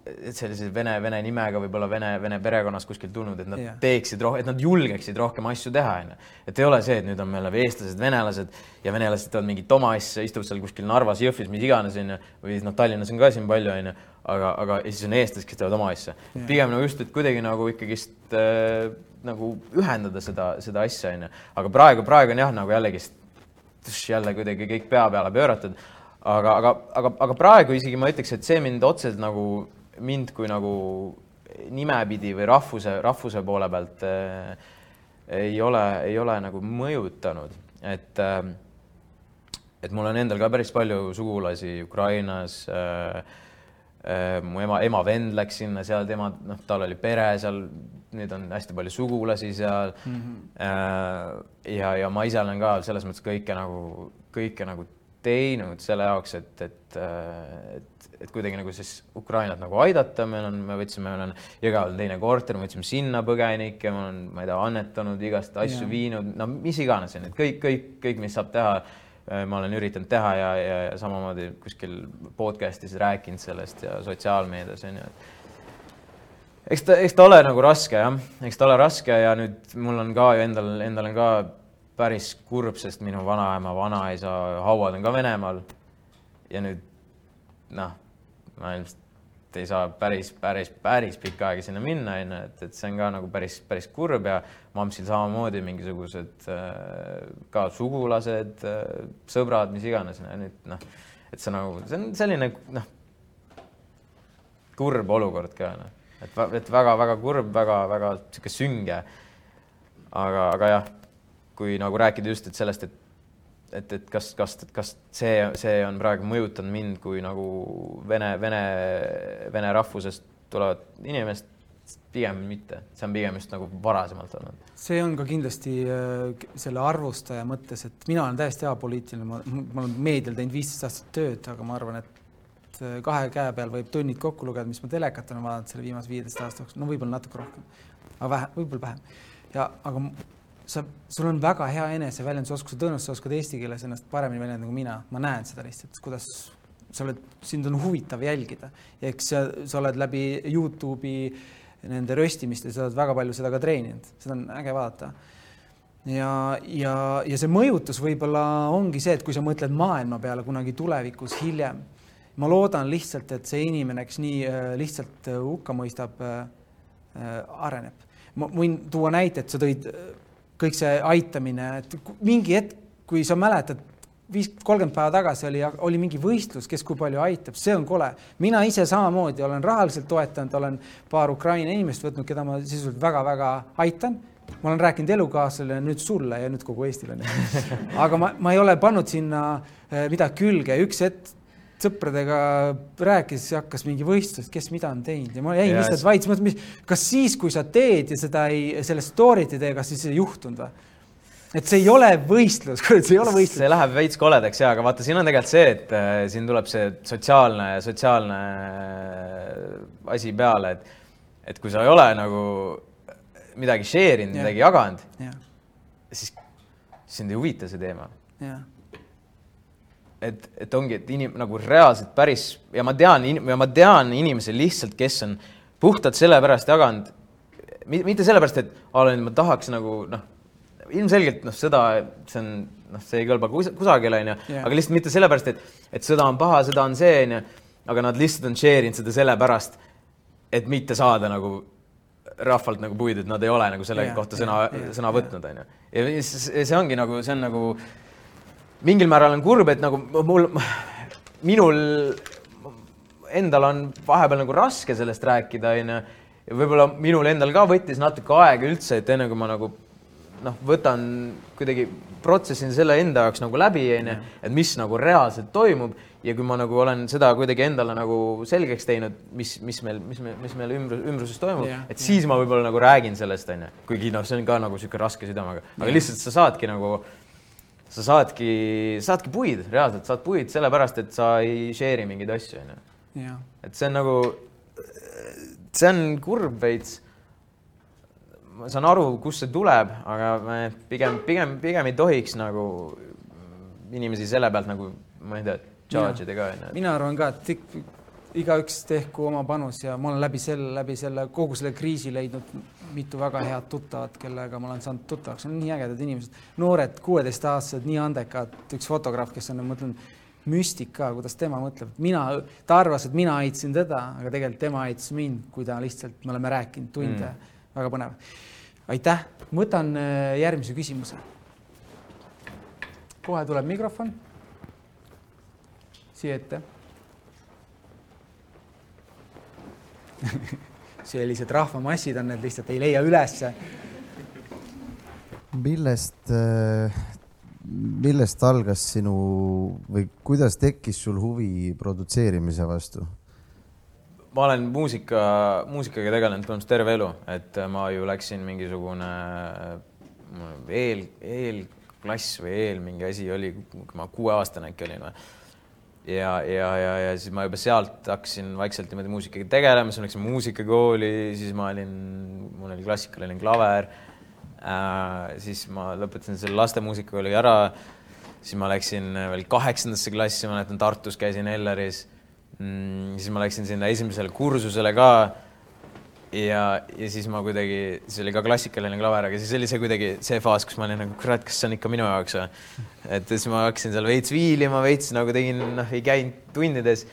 Et sellise vene, vene nimega võib-olla vene, vene perekonnast kuskilt tulnud, et nad yeah. teeksid rohkem, et nad julgeksid rohkem asju teha, onju. et ei ole see, et nüüd on meil eestlased, venelased ja venelased teevad mingit oma asja, istuvad seal kuskil Narvas, Jõhvis, mis iganes, onju, või noh, Tallinnas on ka siin palju, onju aga, aga ja siis on eestlased, kes teevad oma asja. pigem nagu just, et kuidagi nagu ikkagist äh, nagu ühendada seda, seda asja, onju. aga praegu, praegu on jah, nagu jällegist jälle kuidagi kõik pea peale pööratud. aga, aga, aga, aga praegu isegi ma ütleks, et see mind otseselt nagu, mind kui nagu nimepidi või rahvuse, rahvuse poole pealt äh, ei ole, ei ole nagu mõjutanud, et äh, et mul on endal ka päris palju sugulasi Ukrainas äh, Äh, mu ema, ema vend läks sinna, seal tema, noh, tal oli pere seal, nüüd on hästi palju sugulasi seal mm. -hmm. ja, ja ma ise olen ka selles mõttes kõike nagu, kõike nagu teinud selle jaoks, et, et, äh, et, et kuidagi nagu siis Ukrainat nagu aidata, meil on, me võtsime, meil on Jõgeval teine korter, me võtsime sinna põgenikke, ma olen, ma ei tea, annetanud igast asju yeah. viinud, no mis iganes, et kõik, kõik, kõik, mis saab teha ma olen üritanud teha ja, ja, ja samamoodi kuskil podcast'is rääkinud sellest ja sotsiaalmeedias on ju, et eks ta, eks ta ole nagu raske jah, eks ta ole raske ja nüüd mul on ka ju endal, endal on ka päris kurb, sest minu vanaema, vanaisa hauad on ka Venemaal. ja nüüd noh, ma ilmselt ei saa päris, päris, päris pikka aega sinna minna, onju, et, et see on ka nagu päris, päris kurb ja mammsil samamoodi mingisugused äh, ka sugulased, äh, sõbrad, mis iganes, nüüd noh, et see nagu, see on selline noh, kurb olukord ka noh, et, et väga-väga kurb väga,, väga-väga sihuke sünge. aga, aga jah, kui nagu rääkida just, et sellest, et et, et kas, kas, kas see, see on praegu mõjutanud mind kui nagu vene, vene, vene rahvusest tulevat inimest, pigem mitte, see on pigem just nagu varasemalt olnud. see on ka kindlasti äh, selle arvustaja mõttes, et mina olen täiesti apoliitiline, ma, ma olen meedial teinud viisteist aastat tööd, aga ma arvan, et äh, kahe käe peal võib tunnid kokku lugeda, mis ma telekat olen vaadanud selle viimase viieteist aasta jooksul, no võib-olla natuke rohkem, aga vähe, võib-olla vähem. ja aga sa, sul on väga hea eneseväljendusoskus, sa tõenäoliselt oskad eesti keeles ennast paremini väljendada kui mina, ma näen seda lihtsalt, kuidas sa oled, sind on huvitav jälgida eks sa, sa oled läbi Youtube'i nende röstimiste, sa oled väga palju seda ka treeninud, seda on äge vaadata. ja, ja, ja see mõjutus võib-olla ongi see, et kui sa mõtled maailma peale kunagi tulevikus hiljem, ma loodan lihtsalt, et see inimene, kes nii äh, lihtsalt äh, hukka mõistab äh,, areneb. ma võin tuua näite, et sa tõid kõik see aitamine, et mingi hetk, kui sa mäletad, viis, kolmkümmend päeva tagasi oli, oli mingi võistlus, kes kui palju aitab, see on kole. mina ise samamoodi olen rahaliselt toetanud, olen paar Ukraina inimest võtnud, keda ma sisuliselt väga-väga aitan. ma olen rääkinud elukaaslasele, nüüd sulle ja nüüd kogu Eestile. [laughs] aga ma, ma ei ole pannud sinna eh, midagi külge, üks hetk sõpradega rääkis, hakkas mingi võistlus, kes mida on teinud ja ma jäin lihtsalt yes. vaits, mõtlesin, kas siis, kui sa teed ja seda ei, sellest story't ei tee, kas siis ei juhtunud või? et see ei ole võistlus, [laughs] see ei ole võistlus. see läheb veits koledaks ja, aga vaata, siin on tegelikult see, et äh, siin tuleb see sotsiaalne, sotsiaalne äh, asi peale, et, et kui sa ei ole nagu midagi share inud, midagi jaganud, siis sind ei huvita see teema. jah et, et ongi, et inim-, nagu reaalselt päris ja ma tean ja ma tean inimesi lihtsalt, kes on puhtalt sellepärast jaganud, mitte sellepärast, et olen, ma tahaks nagu noh, ilmselgelt noh, seda, see on noh, see ei kõlba kus, kusagile onju aga lihtsalt mitte sellepärast, et, et sõda on paha, sõda on see onju, aga nad lihtsalt on share inud seda sellepärast, et mitte saada nagu rahvalt nagu puid, et nad ei ole nagu selle yeah, kohta sõna sõna võtnud onju. ja see ongi nagu, see on nagu mingil määral on kurb, et nagu mul, minul endal on vahepeal nagu raske sellest rääkida, onju. ja võib-olla minul endal ka võttis natuke aega üldse, et enne kui ma nagu noh, võtan kuidagi, protsessin selle enda jaoks nagu läbi, onju, et mis nagu reaalselt toimub ja kui ma nagu olen seda kuidagi endale nagu selgeks teinud, mis, mis meil, mis meil, mis meil ümbrus, ümbruses toimub, et siis ma võib-olla nagu räägin sellest, onju. kuigi noh, see on ka nagu sihuke raske südamega, aga ja. lihtsalt sa saadki nagu sa saadki, saadki puid, reaalselt saad puid sellepärast, et sa ei share'i mingeid asju, onju. et see on nagu, see on kurb veits. ma saan aru, kust see tuleb, aga me pigem, pigem, pigem ei tohiks nagu inimesi selle pealt nagu, ma ei tea, charge ida ka, onju. mina arvan ka, et igaüks tehku oma panus ja ma olen läbi selle, läbi selle kogu selle kriisi leidnud mitu väga head tuttavat, kellega ma olen saanud tuttavaks, on nii ägedad inimesed, noored, kuueteistaastased, nii andekad, üks fotograaf, kes on, ma ütlen, müstik ka, kuidas tema mõtleb, mina, ta arvas, et mina aitasin teda, aga tegelikult tema aitas mind, kui ta lihtsalt, me oleme rääkinud tunde. Mm., väga põnev. aitäh, ma võtan äh, järgmise küsimuse. kohe tuleb mikrofon. Siia ette [laughs] sellised rahvamassid on need lihtsalt ei leia ülesse. millest, äh, millest algas sinu või kuidas tekkis sul huvi produtseerimise vastu? ma olen muusika, muusikaga tegelenud põhimõtteliselt terve elu, et ma ju läksin mingisugune eel, eelklass või eel mingi asi oli, kui ma kuueaastane äkki olin või ja, ja, ja, ja siis ma juba sealt hakkasin vaikselt niimoodi muusikaga tegelema, siis ma läksin muusikakooli, siis ma olin, mul oli klassikaline klaver äh,. siis ma lõpetasin selle lastemuusikakooli ära. siis ma läksin veel kaheksandasse klassi, ma mäletan, Tartus käisin Elleris mm,. siis ma läksin sinna esimesele kursusele ka. Ja, ja siis ma kuidagi, siis oli ka klassikaline klaver, aga siis oli see kuidagi see faas, kus ma olin nagu kurat, kas see on ikka minu jaoks või. et siis ma hakkasin seal veits viilima, veits nagu tegin, noh, ei käinud tundides.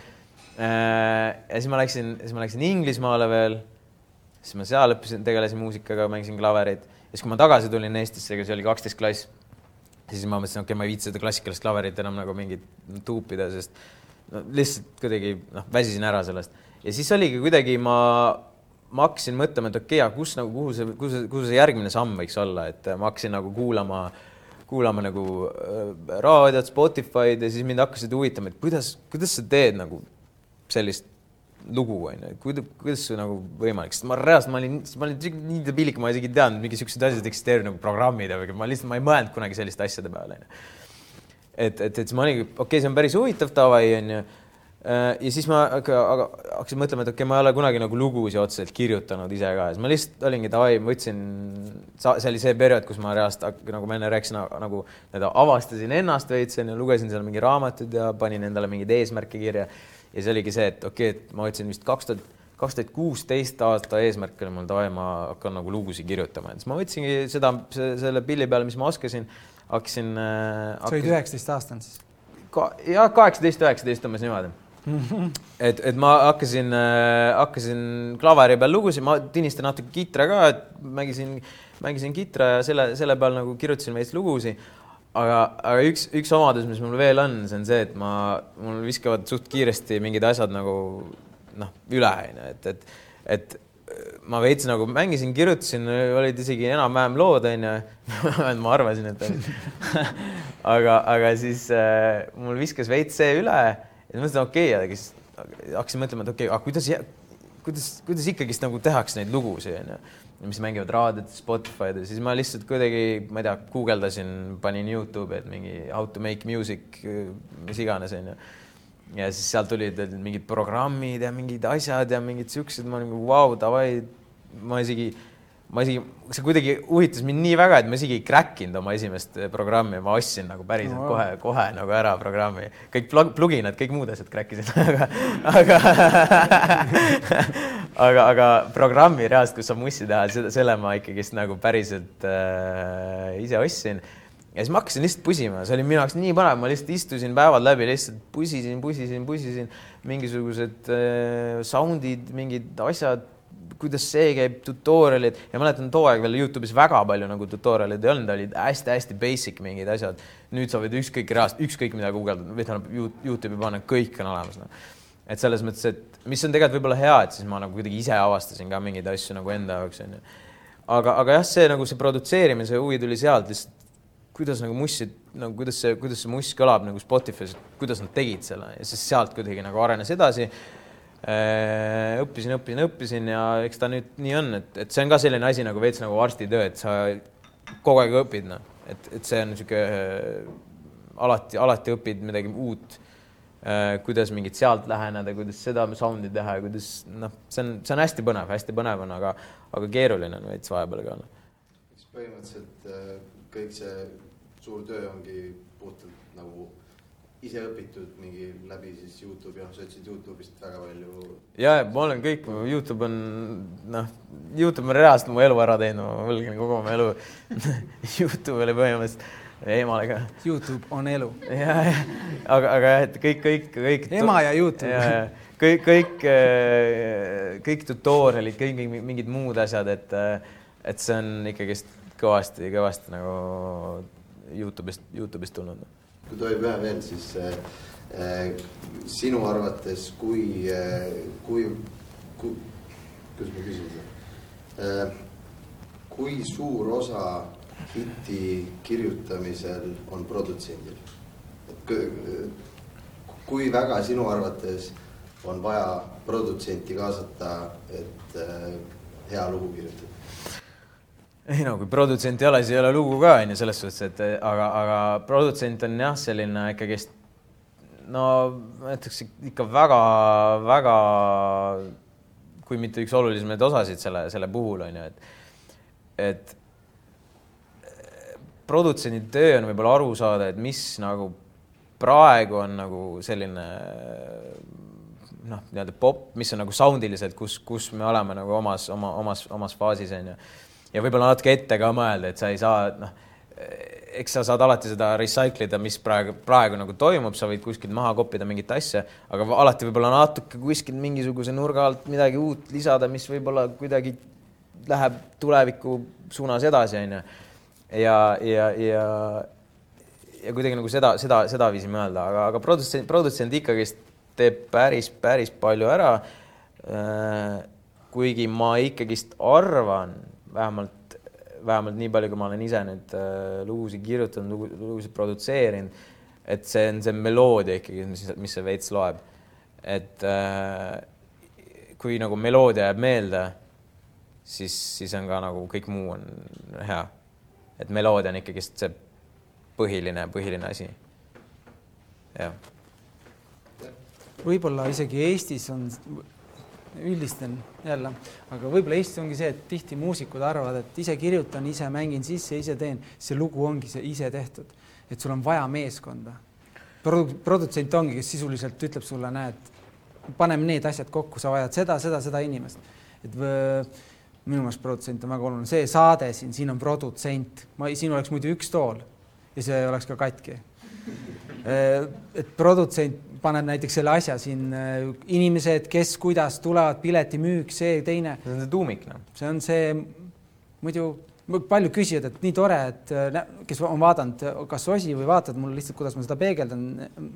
Äh, ja siis ma läksin, siis ma läksin Inglismaale veel. siis ma seal õppisin, tegelesin muusikaga, mängisin klaverit ja siis, kui ma tagasi tulin Eestisse, see oli kaksteist klass siis ma mõtlesin, okei okay,, ma ei viitsi seda klassikalist klaverit enam nagu mingit tuupida, sest no, lihtsalt kuidagi noh, väsisin ära sellest. ja siis oligi kuidagi ma, ma hakkasin mõtlema, et okei okay,, aga kus nagu, kuhu see, kuhu see, kuhu see järgmine samm võiks olla, et ma hakkasin nagu kuulama, kuulama nagu äh, raadiot, Spotify'd ja siis mind hakkasid huvitama, et kuidas, kuidas sa teed nagu sellist lugu, onju, kuidas, kuidas see nagu võimalik, sest ma reaalselt, ma olin, ma olin nii debiilik, ma isegi ei teadnud, mingi siuksed asjad eksisteerivad nagu programmid või ma lihtsalt, ma ei mõelnud kunagi selliste asjade peale, onju. et, et, et siis ma olingi, okei okay,, see on päris huvitav, davai, onju. Ja siis ma aga, aga hakkasin mõtlema, et okei okay,, ma ei ole kunagi nagu lugusid otseselt kirjutanud ise ka, siis ma lihtsalt olingi davai, võtsin, see oli see periood, kus ma reaalselt nagu ma enne rääkisin, nagu nii-öelda avastasin ennast veits onju, lugesin seal mingi raamatuid ja panin endale mingeid eesmärke kirja ja see oligi see, et okei okay,, et ma võtsin vist kaks tuhat, kaks tuhat kuusteist aasta eesmärk oli mul davai, ma hakkan nagu lugusid kirjutama, et siis ma võtsingi seda, selle pilli peale, mis ma oskasin, hakkasin äh,. sa olid üheksateist aastane siis? ka jah, kaheksateist, üheksateist umbes niimoodi [laughs] et, et ma hakkasin äh,, hakkasin klaveri peal lugusid, ma tinistan natuke kitra ka, et mängisin, mängisin kitra ja selle, selle peal nagu kirjutasin veits lugusid. Aga, aga üks, üks omadus, mis mul veel on, see on see, et ma, mul viskavad suht kiiresti mingid asjad nagu noh, üle onju, et, et, et ma veits nagu mängisin, kirjutasin, olid isegi enam-vähem lood onju [laughs] ma arvasin, et [laughs] aga, aga siis äh, mul viskas veits see üle ja mõtlesin, okei okay,, aga siis hakkasin mõtlema, et okei okay,, aga kuidas, kuidas, kuidas ikkagist nagu tehakse neid lugusid onju mis mängivad raadiot, Spotify'd ja siis ma lihtsalt kuidagi, ma ei tea, guugeldasin, panin Youtube'i, et mingi how to make music, mis iganes, onju. ja siis sealt tulid mingid programmid ja mingid asjad ja mingid siuksed, ma olin nagu vau, davai, ma isegi ma isegi, see kuidagi huvitas mind nii väga, et ma isegi ei crack inud oma esimest programmi, ma ostsin nagu päriselt no, kohe, kohe nagu ära programmi, kõik pluginad, kõik muud asjad crack isin [laughs] aga, aga aga, aga programmi reaalselt, kus saab mussi teha, seda, selle ma ikkagist nagu päriselt äh, ise ostsin. Ja siis ma hakkasin lihtsalt pusima, see oli minu jaoks nii põnev, ma lihtsalt istusin päevad läbi, lihtsalt pusisin, pusisin, pusisin. Mingisugused äh, sound'id, mingid asjad kuidas see käib, tutorial'id ja mäletan too aeg veel Youtube'is väga palju nagu tutorial'id ei olnud, olid hästi-hästi basic mingid asjad. nüüd sa võid ükskõik reaalselt, ükskõik mida guugeldada, või tähendab Youtube'i panna, kõik on olemas no.. et selles mõttes, et mis on tegelikult võib-olla hea, et siis ma nagu kuidagi ise avastasin ka mingeid asju nagu enda jaoks onju. aga, aga jah, see nagu see produtseerimise huvi tuli sealt lihtsalt, kuidas nagu mussid nagu kuidas see, kuidas see muss kõlab nagu Spotify's, kuidas nad tegid selle ja siis sealt kuidagi nagu arenes edasi õppisin, õppisin, õppisin ja eks ta nüüd nii on, et, et see on ka selline asi nagu veits nagu arstitöö, et sa kogu aeg õpid, noh, et, et see on niisugune äh, alati, alati õpid midagi uut. Äh, kuidas mingit sealt läheneda, kuidas seda sound'i teha ja kuidas noh, see on, see on hästi põnev, hästi põnev on, aga, aga keeruline on veits vahepeal ka. Noh. põhimõtteliselt kõik see suur töö ongi puhtalt nagu ise õpitud mingi läbi siis Youtube'i, noh, sa ütlesid Youtube'ist väga palju. ja, ma olen kõik, Youtube on noh, Youtube on reaalselt mu elu ära teinud, ma võlgin kogu oma elu [laughs] Youtube oli põhimõtteliselt emale ka. Youtube on elu. ja, ja aga, aga jah, et kõik, kõik, kõik. ema ja Youtube. kõik, kõik, äh, kõik tutorial'id, kõik mingid muud asjad, et, äh, et see on ikkagist kõvasti, kõvasti nagu Youtube'ist, Youtube'ist tulnud kui tohib ühe veel, siis äh, äh, sinu arvates, kui äh,, kui, kui, kuidas ma küsin seda äh,, kui suur osa hiti kirjutamisel on produtsendil? kui väga sinu arvates on vaja produtsenti kaasata, et äh, hea lugu kirjutada? Ei no kui produtsent ei ole, siis ei ole lugu ka onju, selles suhtes, et aga, aga produtsent on jah, selline ikkagist no ma ütleks ikka väga-väga, kui mitte üks olulisemaid osasid selle, selle puhul on ju, et, et produtsendi töö on võib-olla aru saada, et mis nagu praegu on nagu selline noh, nii-öelda pop, mis on nagu soundiliselt, kus, kus me oleme nagu omas, oma, omas, omas faasis on ju. Ja võib-olla natuke ette ka mõelda, et sa ei saa, noh, eks sa saad alati seda recycle ida, mis praegu, praegu nagu toimub, sa võid kuskilt maha koppida mingit asja, aga alati võib-olla natuke kuskilt mingisuguse nurga alt midagi uut lisada, mis võib-olla kuidagi läheb tuleviku suunas edasi, on ju. ja, ja, ja, ja kuidagi nagu seda, seda, sedaviisi mõelda, aga, aga produtsent, produtsent ikkagist teeb päris, päris palju ära. Äh, kuigi ma ikkagist arvan, vähemalt, vähemalt nii palju, kui ma olen ise nüüd äh, lugusid kirjutanud, lugusid produtseerinud, et see on see meloodia ikkagi, mis, mis see veits loeb. et äh, kui nagu meloodia jääb meelde, siis, siis on ka nagu kõik muu on hea. et meloodia on ikkagist see põhiline, põhiline asi. jah võib-olla isegi Eestis on, üldistan jälle, aga võib-olla Eestis ongi see, et tihti muusikud arvavad, et ise kirjutan, ise mängin sisse, ise teen, see lugu ongi see ise tehtud, et sul on vaja meeskonda. Produ. produtsent ongi, kes sisuliselt ütleb sulle, näed, paneme need asjad kokku, sa vajad seda, seda, seda inimest, et minu meelest produtsent on väga oluline, see saade siin, siin on produtsent, ma, siin oleks muidu üks tool ja see oleks ka katki. [laughs] et produtsent paned näiteks selle asja siin, äh, inimesed, kes, kuidas tulevad, piletimüük, see, teine. see on see tuumik, noh. see on see, muidu paljud küsivad, et nii tore, et äh, kes on vaadanud kas osi või vaatavad mulle lihtsalt, kuidas ma seda peegeldan,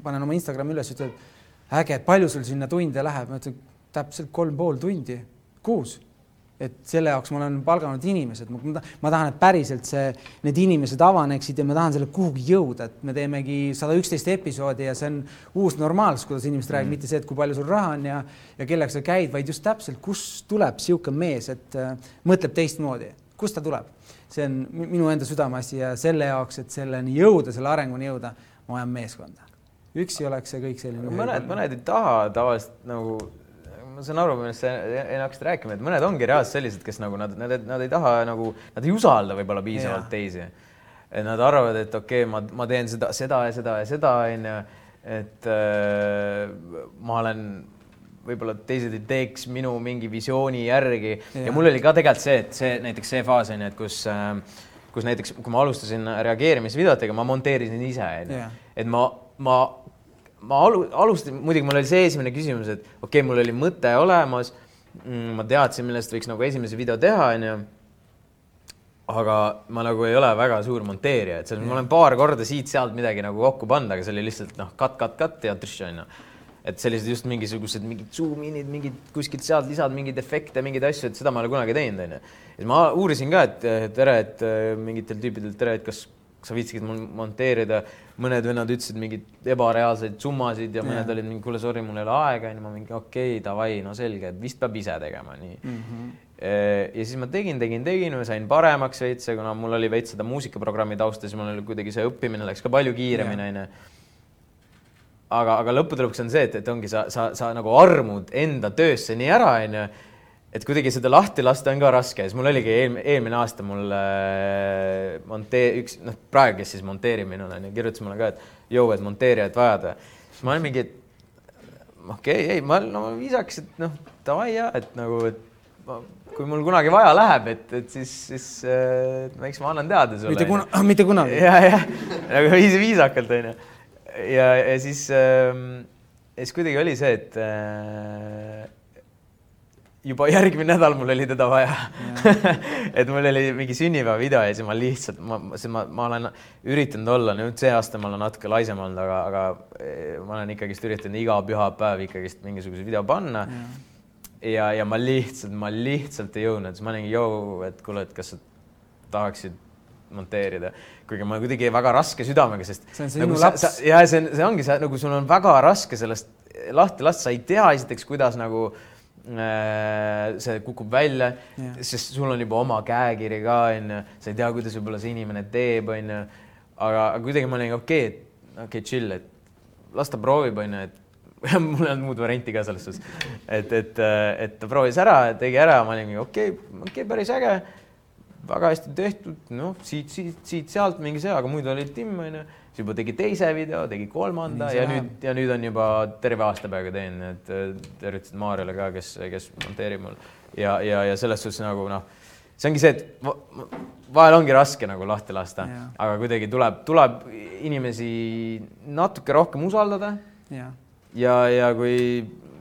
panen oma Instagrami üles, ütlevad äge, palju sul sinna tunde läheb, ma ütlen täpselt kolm pool tundi kuus et selle jaoks ma olen palganud inimesed, ma tahan, et päriselt see, need inimesed avaneksid ja ma tahan selle kuhugi jõuda, et me teemegi sada üksteist episoodi ja see on uus normaalsus, kuidas inimesed räägivad mm., mitte see, et kui palju sul raha on ja, ja kellega sa käid, vaid just täpselt, kust tuleb niisugune mees, et äh, mõtleb teistmoodi, kust ta tuleb. see on minu enda südameasi ja selle jaoks, et selleni jõuda, selle arenguni jõuda, ma vajan meeskonda. üksi oleks see kõik selline. mõned, mõned ei taha tavaliselt nagu ma saan aru, millest sa enne hakkasid rääkima, et mõned ongi reaalselt sellised, kes nagu nad, nad, nad ei taha nagu, nad ei usalda võib-olla piisavalt teisi. et nad arvavad, et okei okay,, ma, ma teen seda, seda ja seda ja seda, onju, et äh, ma olen võib-olla teised ei teeks minu mingi visiooni järgi. Ja, ja mul oli ka tegelikult see, et see näiteks see faas on ju, et kus äh, kus näiteks, kui ma alustasin reageerimisvideotega, ma monteerisin ise, onju. et ma, ma ma alu-, alustasin, muidugi mul oli see esimene küsimus, et okei okay,, mul oli mõte olemas mm,, ma teadsin, millest võiks nagu esimese video teha, onju. aga ma nagu ei ole väga suur monteerija, et selles mõttes ma olen paar korda siit-sealt midagi nagu kokku pannud, aga see oli lihtsalt noh, cut, cut, cut ja trš onju. et sellised just mingisugused mingid zoom-in'id, mingid kuskilt sealt lisad mingeid efekte, mingeid asju, et seda ma ei ole kunagi teinud, onju. siis ma uurisin ka, et tere, et mingitel tüüpidel tere, et kas sa viitsiksid mul monteerida, mõned vennad ütlesid mingeid ebareaalseid summasid ja mõned yeah. olid mingi, kuule, sorry, mul ei ole aega, onju, ma mingi okei okay,, davai, no selge, et vist peab ise tegema, nii mm. -hmm. ja siis ma tegin, tegin, tegin, sain paremaks veits, kuna mul oli veits seda muusikaprogrammi tausta, siis mul oli kuidagi see õppimine läks ka palju kiiremini, onju aga, aga lõppude lõpuks on see, et, et ongi sa, sa, sa nagu armud enda töösse nii ära, onju et kuidagi seda lahti lasta on ka raske, siis mul oligi eelmine, eelmine aasta mul äh, montee-, üks, noh, praegu, kes siis monteerib minul onju, kirjutas mulle ka, et jõu, et monteerijat vajad. siis ma olin mingi, et okei okay,, ei, ma no viisaks, et noh, davai ja et nagu, et ma, kui mul kunagi vaja läheb, et, et siis, siis äh, eks ma annan teada sulle. mitte kuna, mitte kunagi. ja, jah, nagu viis, viisakalt onju. ja, ja siis äh,, ja siis kuidagi oli see, et äh, juba [laughs] järgmine nädal mul oli teda vaja [laughs] et mul oli mingi sünnipäevavideo ja siis ma lihtsalt, ma, ma, ma olen üritanud olla, nüüd see aasta ma olen natuke laisem olnud, aga, aga eh, ma olen ikkagist üritanud iga pühapäev ikkagist mingisuguse video panna. ja, ja ma lihtsalt, ma lihtsalt ei jõudnud, siis ma olingi, joo, et kuule, et kas sa tahaksid monteerida, kuigi ma kuidagi väga raske südamega, sest. see on sinu nagu laps. ja see on, see ongi see nagu sul on väga raske sellest lahti lasta, sa ei tea esiteks, kuidas nagu Äh, see kukub välja, sest sul on juba oma käekiri ka onju, sa ei tea, kuidas võib-olla see inimene teeb, onju. aga, aga kuidagi ma olin okei okay,, okei okay,, chill, et las ta proovib, onju, et [laughs] mul ei olnud muud varianti ka selles suhtes. et, et, et ta proovis ära, tegi ära, ma olin okei okay,, okei okay,, päris äge. väga hästi tehtud, noh, siit, siit, siit-sealt mingi see, aga muidu oli timm, onju. Siis juba tegi teise video, tegi kolmanda ja läheb. nüüd ja nüüd on juba terve aasta peaaegu teinud, et äh, tervitused Maarjale ka, kes, kes monteerib mul ja, ja, ja selles suhtes nagu noh, see ongi see, et vahel ongi raske nagu lahti lasta, aga kuidagi tuleb, tuleb inimesi natuke rohkem usaldada. ja, ja, ja kui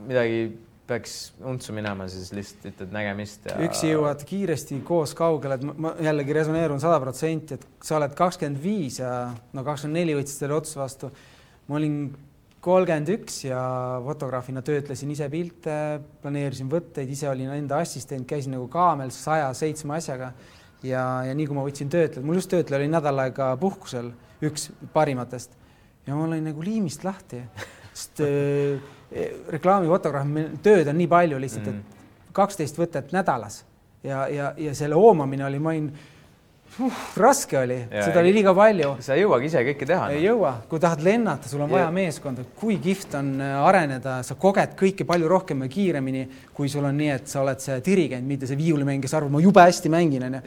midagi peaks untsu minema, siis lihtsalt ütled nägemist ja.... üksi jõuad kiiresti, koos kaugele, et ma jällegi resoneerun sada protsenti, et sa oled kakskümmend viis ja no kakskümmend neli võtsid selle otsuse vastu. ma olin kolmkümmend üks ja fotograafina töötlesin ise pilte, planeerisin võtteid, ise olin enda assistent, käisin nagu kaamel saja seitsme asjaga. ja, ja nii kui ma võtsin töötlejat, mul just töötleja oli nädal aega puhkusel, üks parimatest ja ma olin nagu liimist lahti, sest [laughs] äh, reklaamifotograafi tööd on nii palju lihtsalt, et mm. kaksteist võtet nädalas ja, ja, ja selle hoomamine oli, ma olin uh, raske oli, seda oli liiga palju. sa ei jõuagi ise kõike teha. ei no. jõua, kui tahad lennata, sul on ja. vaja meeskonda, kui kihvt on äh, areneda, sa koged kõike palju rohkem ja kiiremini, kui sul on nii, et sa oled see dirigent, mitte see viiulimängija, kes arvab, ma jube hästi mängin, onju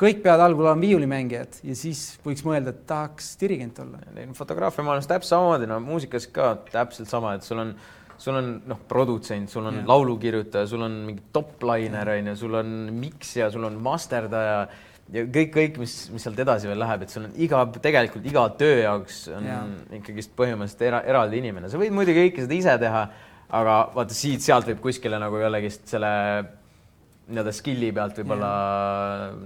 kõik peavad algul olema viiulimängijad ja siis võiks mõelda, et tahaks dirigent olla. fotograafia maailmas täpselt samamoodi, no muusikas ka täpselt sama, et sul on, sul on noh, produtsent, sul on ja. laulukirjutaja, sul on mingi top-liner on ju, sul on miksja, sul on masterdaja ja kõik, kõik, mis, mis sealt edasi veel läheb, et sul on iga, tegelikult iga töö jaoks on ja. ikkagist põhimõtteliselt era, eraldi inimene, sa võid muidugi kõike seda ise teha, aga vaata siit-sealt võib kuskile nagu jällegist selle nii-öelda skill'i pealt võib-olla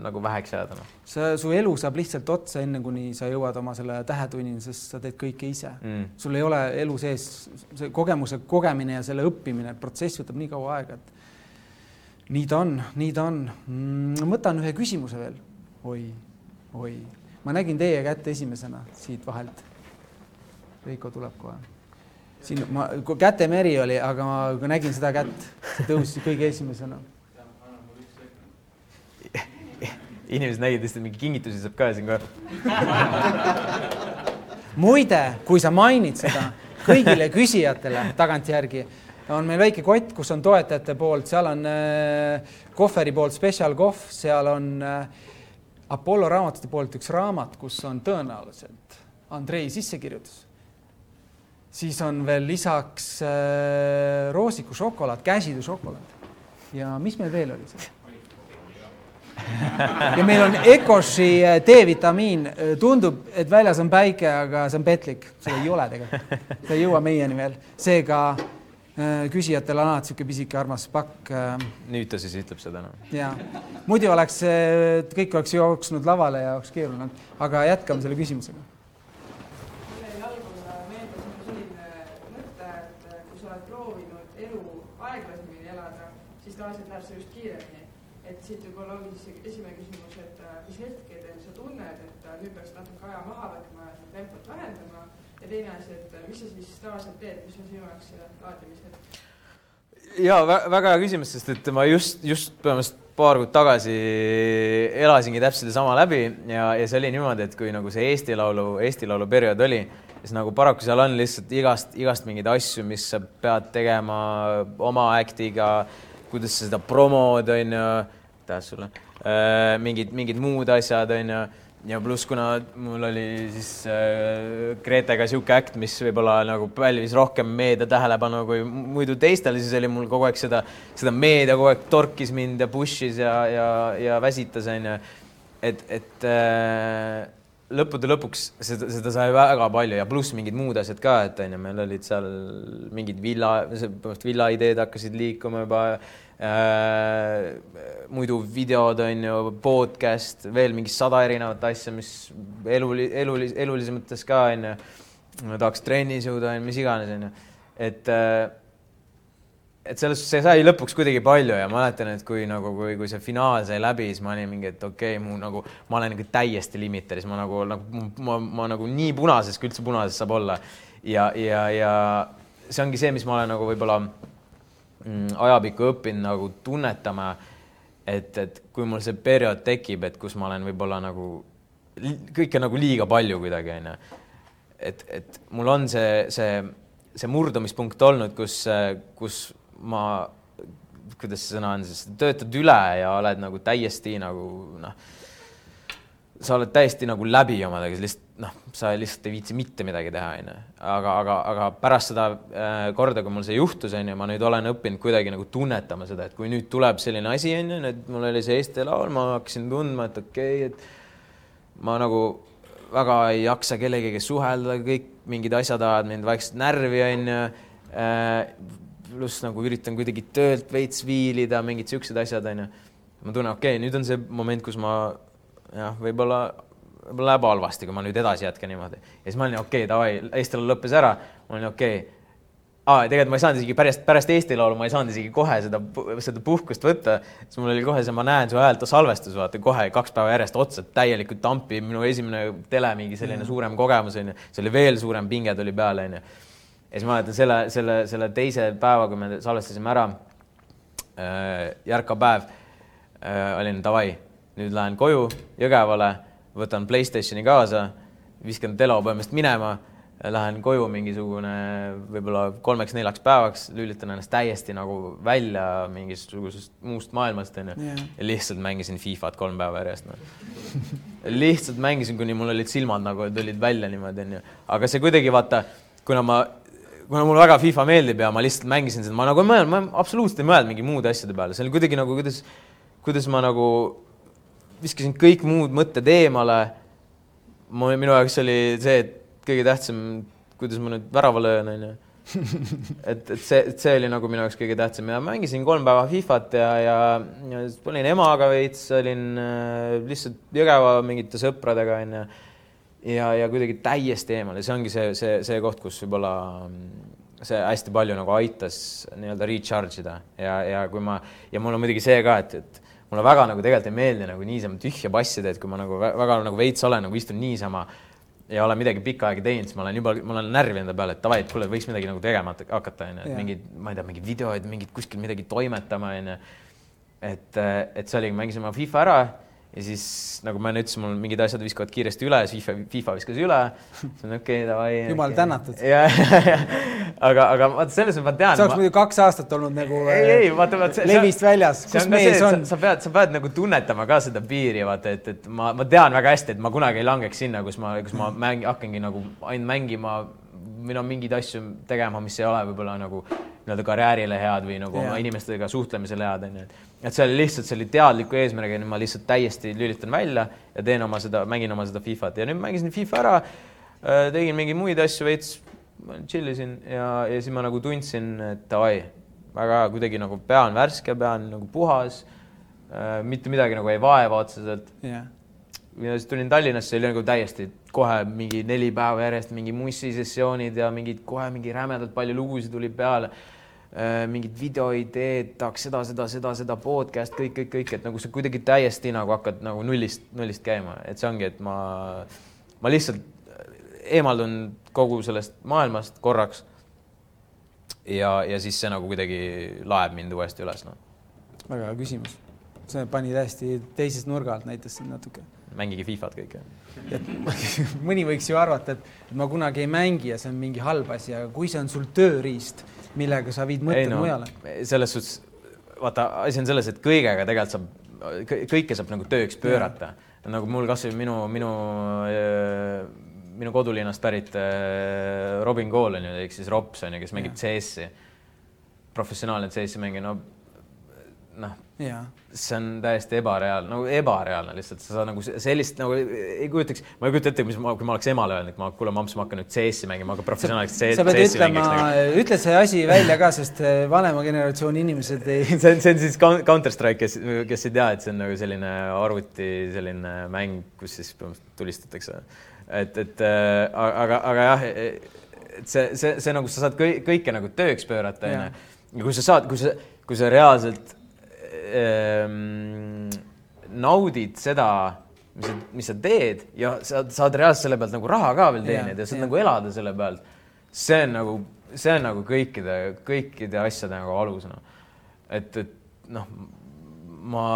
nagu väheks jääda no.. sa, su elu saab lihtsalt otsa, enne kuni sa jõuad oma selle tähetunnini, sest sa teed kõike ise. Mm.. sul ei ole elu sees see kogemuse kogemine ja selle õppimine, protsess võtab nii kaua aega, et nii ta on, nii ta on. Mm,. võtan ühe küsimuse veel. oi, oi, ma nägin teie kätt esimesena siit vahelt. Veiko tuleb kohe. Siin ma, kätemeri oli, aga ma nägin seda kätt, see tõusis kõige esimesena inimesed nägid lihtsalt mingi kingitusi saab ka siin kohe. [laughs] muide, kui sa mainid seda kõigile küsijatele tagantjärgi, on meil väike kott, kus on toetajate poolt, seal on äh, kohveri poolt Special Kohv, seal on äh, Apollo raamatute poolt üks raamat, kus on tõenäoliselt Andrei sissekirjutus. siis on veel lisaks äh, roosiku šokolaad, käsitööšokolaad ja mis meil veel oli seal? [laughs] ja meil on Ecoshi äh, D-vitamiin, äh, tundub, et väljas on päike, aga see on petlik, seda ei ole tegelikult, see ei jõua meieni veel, seega äh, küsijatel on alati niisugune pisike armas pakk. nüüd ta siis ütleb seda noh. ja muidu oleks, kõik oleks jooksnud lavale ja oleks keeruline, aga jätkame selle küsimusega tavaliselt läheb see just kiiremini et siit võib-olla ongi siis esimene küsimus, et äh, mis hetkedel sa tunned, et äh, nüüd peaks natuke aja maha võtma ja tempot vähendama ja teine asi, et äh, mis sa siis tavaliselt teed, mis on sinu jaoks see laadimishetk? ja väga hea küsimus, sest et ma just, just põhimõtteliselt paar kuud tagasi elasingi täpselt sama läbi ja, ja see oli niimoodi, et kui nagu see Eesti Laulu, Eesti Laulu periood oli, siis nagu paraku seal on lihtsalt igast, igast mingeid asju, mis sa pead tegema oma act'iga kuidas sa seda promod, on ju, aitäh sulle äh,, mingid, mingid muud asjad, on ju, ja pluss, kuna mul oli siis äh, Gretega niisugune äkt, mis võib-olla nagu pälvis rohkem meedia tähelepanu kui muidu teistel, siis oli mul kogu aeg seda, seda meedia kogu aeg torkis mind ja push'is ja, ja, ja väsitas, on ju. et, et äh, lõppude lõpuks seda, seda sai väga palju ja pluss mingid muud asjad ka, et onju, meil olid seal mingid villa, villa ideed hakkasid liikuma juba muidu videod on ju, podcast, veel mingi sada erinevat asja, mis elu, elu, elulise mõttes ka on ju. tahaks trennis jõuda, mis iganes on ju, et äh, et selles suhtes see sai lõpuks kuidagi palju ja ma mäletan, et kui nagu, kui, kui see finaal sai läbi, siis ma olin mingi, et okei okay,, mu nagu, ma olen nagu täiesti limiteris, ma nagu, nagu ma, ma nagu nii punases, kui üldse punases saab olla. ja, ja, ja see ongi see, mis ma olen nagu võib-olla ajapikku õppinud nagu tunnetama, et, et kui mul see periood tekib, et kus ma olen võib-olla nagu kõike nagu liiga palju kuidagi onju. et, et mul on see, see, see murdumispunkt olnud, kus, kus ma kuidas see sõna on siis, töötad üle ja oled nagu täiesti nagu noh, sa oled täiesti nagu läbi omadega, lihtsalt noh, sa lihtsalt ei viitsi mitte midagi teha, onju. aga, aga, aga pärast seda äh, korda, kui mul see juhtus, onju, ma nüüd olen õppinud kuidagi nagu tunnetama seda, et kui nüüd tuleb selline asi, onju, nüüd mul oli see Eesti Laul, ma hakkasin tundma, et okei okay,, et ma nagu väga ei jaksa kellegagi suhelda, kõik mingid asjad ajavad mind vaikselt närvi, onju äh,. pluss nagu üritan kuidagi töölt veits viilida, mingid siuksed asjad, onju. ma tunnen, okei okay,, nüüd on see moment, kus ma jah, võib-olla võib-olla läheb halvasti, kui ma nüüd edasi jätkan niimoodi. ja siis ma olin okei okay,, davai, Eesti Laul lõppes ära, ma olin okei okay. aa, tegelikult ma ei saanud isegi pärast, pärast Eesti Laulu ma ei saanud isegi kohe seda, seda puhkust võtta, siis mul oli kohe see Ma näen su häält salvestus, vaata kohe kaks päeva järjest otsa, täielikult tampi, minu esimene tele, mingi selline mm. suurem kogemus onju, see oli veel suurem pinge tuli peale onju. ja siis ma mäletan selle, selle, selle teise päeva, kui me salvestasime ära äh,, Järka päev äh,, olin davai, nüüd lähen koju Jõgevale võtan Playstationi kaasa, viskan telo põhimõtteliselt minema, lähen koju mingisugune võib-olla kolmeks-neljaks päevaks, lülitan ennast täiesti nagu välja mingisugusest muust maailmast onju yeah. ja lihtsalt mängisin Fifat kolm päeva järjest no. [laughs] lihtsalt mängisin, kuni mul olid silmad nagu tulid välja niimoodi onju, aga see kuidagi vaata, kuna ma kuna mulle väga FIFA meeldib ja ma lihtsalt mängisin seda, ma nagu ei mõelnud, ma absoluutselt ei mõelnud mingi muude asjade peale, see oli kuidagi nagu, kuidas, kuidas ma nagu viskasin kõik muud mõtted eemale. mul, minu jaoks oli see, et kõige tähtsam, kuidas ma nüüd värava löön, onju. [laughs] et, et see, et see oli nagu minu jaoks kõige tähtsam ja mängisin kolm päeva Fifat ja, ja, ja olin emaga veits, olin äh, lihtsalt Jõgeva mingite sõpradega, onju. ja, ja kuidagi täiesti eemal ja see ongi see, see, see koht, kus võib-olla see hästi palju nagu aitas nii-öelda recharge ida ja, ja kui ma ja mul on muidugi see ka, et, et mulle väga nagu tegelikult ei meeldi nagu niisama tühja passida, et kui ma nagu väga nagu veits olen, nagu istun niisama ja olen midagi pikka aega teinud, siis ma olen juba, ma olen närvi enda peale, et davai, et kuule, võiks midagi nagu tegema hakata, onju, et mingid, ma ei tea, mingeid videoid, mingid kuskil midagi toimetama, onju. et, et see oligi, mängisin oma FIFA ära ja siis nagu ma enne ütlesin, mul mingid asjad viskavad kiiresti üle, siis FIFA, FIFA viskas üle. [laughs] siis on okei okay,, davai. jumal okay. tänatud. aga, aga vaata selles mõttes ma tean. see oleks muidu kaks aastat olnud nagu. ei, ei vaata, vaata. levist väljas, kus mees on. sa pead, sa pead nagu tunnetama ka seda piiri, vaata, et, et ma, ma tean väga hästi, et ma kunagi ei langeks sinna, kus ma, kus ma mäng, hakkangi nagu ainult mängima või no mingeid asju tegema, mis ei ole võib-olla nagu nii-öelda karjäärile head või nagu oma inimestega suhtlemisele head, onju. et see oli lihtsalt, see oli teadliku eesmärgiga, nüüd ma lihtsalt täiesti lülitan välja ja teen oma seda, mängin oma seda Fifat ja nüüd mängisin FIFA ära, äh, tegin mingeid muid asju veits, chill isin ja, ja siis ma nagu tundsin, et davai, väga kuidagi nagu pea on värske, pea on nagu puhas, äh, mitte midagi nagu ei vaeva otseselt yeah ja siis tulin Tallinnasse, oli nagu täiesti kohe mingi neli päeva järjest mingi mussisessioonid ja mingid kohe mingi rämedalt palju lugusid tuli peale. Äh, mingid videoideed, tahaks seda, seda, seda, seda podcast, kõik, kõik, kõik, et nagu sa kuidagi täiesti nagu hakkad nagu nullist, nullist käima, et see ongi, et ma, ma lihtsalt eemaldun kogu sellest maailmast korraks. ja, ja siis see nagu kuidagi laeb mind uuesti üles, noh. väga hea küsimus. see pani täiesti teisest nurga alt, näitas siin natuke mängige Fifat kõik. [laughs] mõni võiks ju arvata, et ma kunagi ei mängi ja see on mingi halb asi, aga kui see on sul tööriist, millega sa viid mõtted no, mujale. selles suhtes, vaata, asi on selles, et kõigega tegelikult saab, kõike saab nagu tööks pöörata. nagu mul kasvõi minu, minu, minu kodulinnast pärit Robin Kool on ju, ehk siis Rops on ju, kes mängib CS-i, professionaalne CS-i mängija, no noh, see on täiesti ebareaalne, nagu ebareaalne lihtsalt, sa saad nagu sellist nagu ei kujutaks, ma ei kujuta ette, mis ma, kui ma oleks emale öelnud, et ma, kuule, mamps, ma hakkan nüüd CS-i mängima, ma hakkan professionaaliks CS-i ütlema, nagu. ütle see asi välja ka, sest eh, vanema generatsiooni inimesed ei [laughs] see on, see on siis Counter Strike, kes, kes ei tea, et see on nagu selline arvuti selline mäng, kus siis tulistatakse. et, et äh, aga, aga jah, et see, see, see nagu sa saad kõike nagu tööks pöörata, onju. ja kui sa saad, kui sa, kui sa reaalselt ähm, naudid seda, mis sa, mis sa teed ja sa saad reaalselt selle pealt nagu raha ka veel teenida ja saad ja. nagu elada selle pealt. see on nagu, see on nagu kõikide, kõikide asjade nagu alus, noh. et, et noh, ma,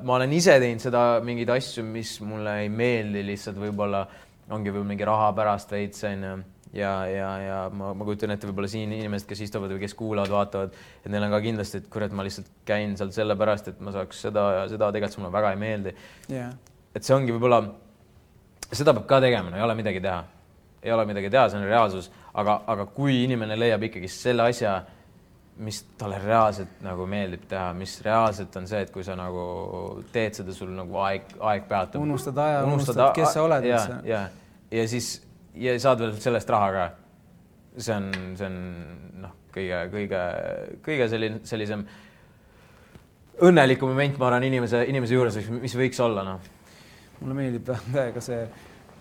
ma olen ise teinud seda, mingeid asju, mis mulle ei meeldi lihtsalt võib-olla ongi võib-olla mingi raha pärast veits onju ja, ja, ja ma, ma kujutan ette, võib-olla siin inimesed, kes istuvad või kes kuulavad, vaatavad, et neil on ka kindlasti, et kurat, ma lihtsalt käin seal sellepärast, et ma saaks seda ja seda, tegelikult see mulle väga ei meeldi. Yeah.. et see ongi võib-olla, seda peab ka tegema, no ei ole midagi teha. ei ole midagi teha, see on reaalsus, aga, aga kui inimene leiab ikkagi selle asja, mis talle reaalselt nagu meeldib teha, mis reaalselt on see, et kui sa nagu teed seda, sul nagu aeg, aeg peatub. unustad aja, unustad, unustad, kes sa oled ja, ja, ja siis ja saad veel sellest raha ka. see on, see on noh, kõige, kõige, kõige selline, sellisem õnnelikum moment, ma arvan, inimese, inimese juures, mis võiks olla, noh. mulle meeldib täiega see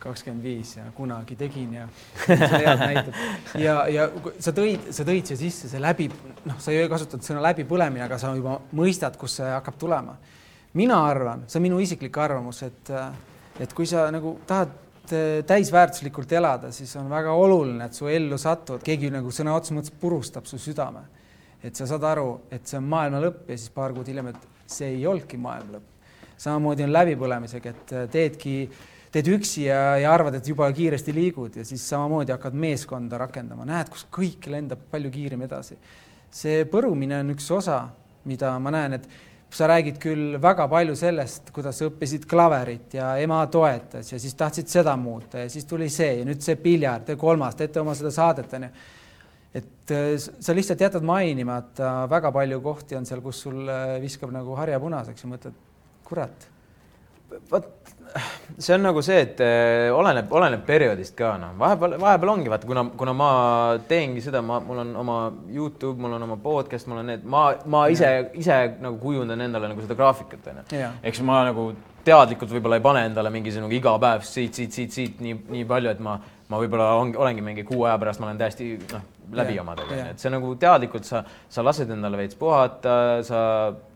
kakskümmend viis ja kunagi tegin ja head näitab. ja, ja sa tõid, sa tõid siia sisse see läbi, noh, sa ei kasutanud sõna läbipõlemine, aga sa juba mõistad, kust see hakkab tulema. mina arvan, see on minu isiklik arvamus, et, et kui sa nagu tahad Eh, täisväärtuslikult elada, siis on väga oluline, et su ellu satuvad, keegi nagu sõna otseses mõttes purustab su südame. et sa saad aru, et see on maailma lõpp ja siis paar kuud hiljem, et see ei olnudki maailma lõpp. samamoodi on läbipõlemisega, et eh, teedki, teed üksi ja, ja arvad, et juba kiiresti liigud ja siis samamoodi hakkad meeskonda rakendama, näed, kus kõik lendab palju kiiremini edasi. see põrumine on üks osa, mida ma näen, et sa räägid küll väga palju sellest, kuidas sa õppisid klaverit ja ema toetas ja siis tahtsid seda muuta ja siis tuli see ja nüüd see piljard ja kolmas, teete oma seda saadet onju. et äh, sa lihtsalt jätad mainimata, väga palju kohti on seal, kus sul äh, viskab nagu harja punaseks ja mõtled, kurat. vot see on nagu see, et äh, oleneb, oleneb perioodist ka noh, vahepeal, vahepeal ongi vaata, kuna, kuna ma teengi seda, ma, mul on oma Youtube, mul on oma podcast, mul on need, ma, ma ise, ise nagu kujundan endale nagu seda graafikat onju. eks ma nagu teadlikult võib-olla ei pane endale mingisugune iga päev siit, siit, siit, siit nii, nii palju, et ma, ma võib-olla ongi, olengi mingi kuu aja pärast, ma olen täiesti noh läbi yeah, omadega yeah., et see nagu teadlikult sa, sa lased endale veits puhata, sa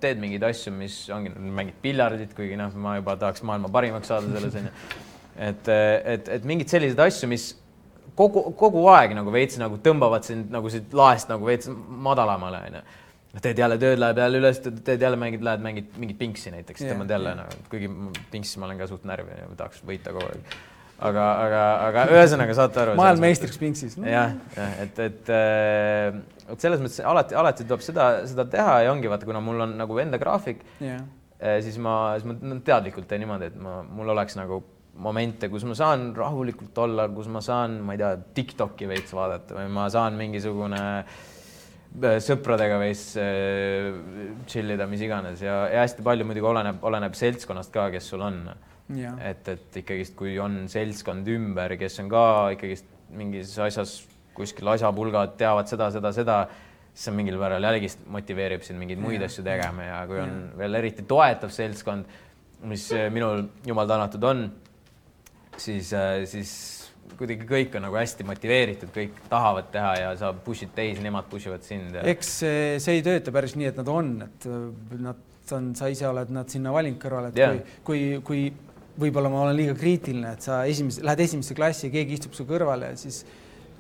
teed mingeid asju, mis ongi, mängid piljardit, kuigi noh, ma juba tahaks maailma parimaks saada selles onju. et, et, et mingeid selliseid asju, mis kogu, kogu aeg nagu veits nagu tõmbavad sind nagu siit laest nagu veits madalamale onju teed jälle tööd, läheb jälle üles, teed jälle mängid, lähed mängid mingit pingsi näiteks yeah,, tõmbad jälle yeah. nagu, kuigi pingsis ma olen ka suht närvi ja tahaks võita kogu aeg aga, aga, aga ühesõnaga saate aru. maailmameistriks Pinksis no.. jah, jah, et, et äh, vot selles mõttes alati, alati tuleb seda, seda teha ja ongi vaata, kuna mul on nagu enda graafik yeah., siis ma, siis ma teadlikult teen niimoodi, et ma, mul oleks nagu momente, kus ma saan rahulikult olla, kus ma saan, ma ei tea, Tiktoki veits vaadata või ma saan mingisugune äh, sõpradega veits chill ida, mis iganes ja, ja hästi palju muidugi oleneb, oleneb seltskonnast ka, kes sul on et, et ikkagist, kui on seltskond ümber, kes on ka ikkagist mingis asjas kuskil asjapulgad, teavad seda, seda, seda, siis see mingil määral jälgist motiveerib sind mingeid muid asju tegema ja kui on ja. veel eriti toetav seltskond, mis eh, minul jumal tänatud on, siis, eh, siis kuidagi kõik on nagu hästi motiveeritud, kõik tahavad teha ja sa push'id teisi, nemad push ivad sind ja.... eks see, see ei tööta päris nii, et nad on, et nad on, sa ise oled nad sinna valinud kõrvale, et yeah. kui, kui, kui võib-olla ma olen liiga kriitiline, et sa esimese, lähed esimesse klassi, keegi istub su kõrvale ja siis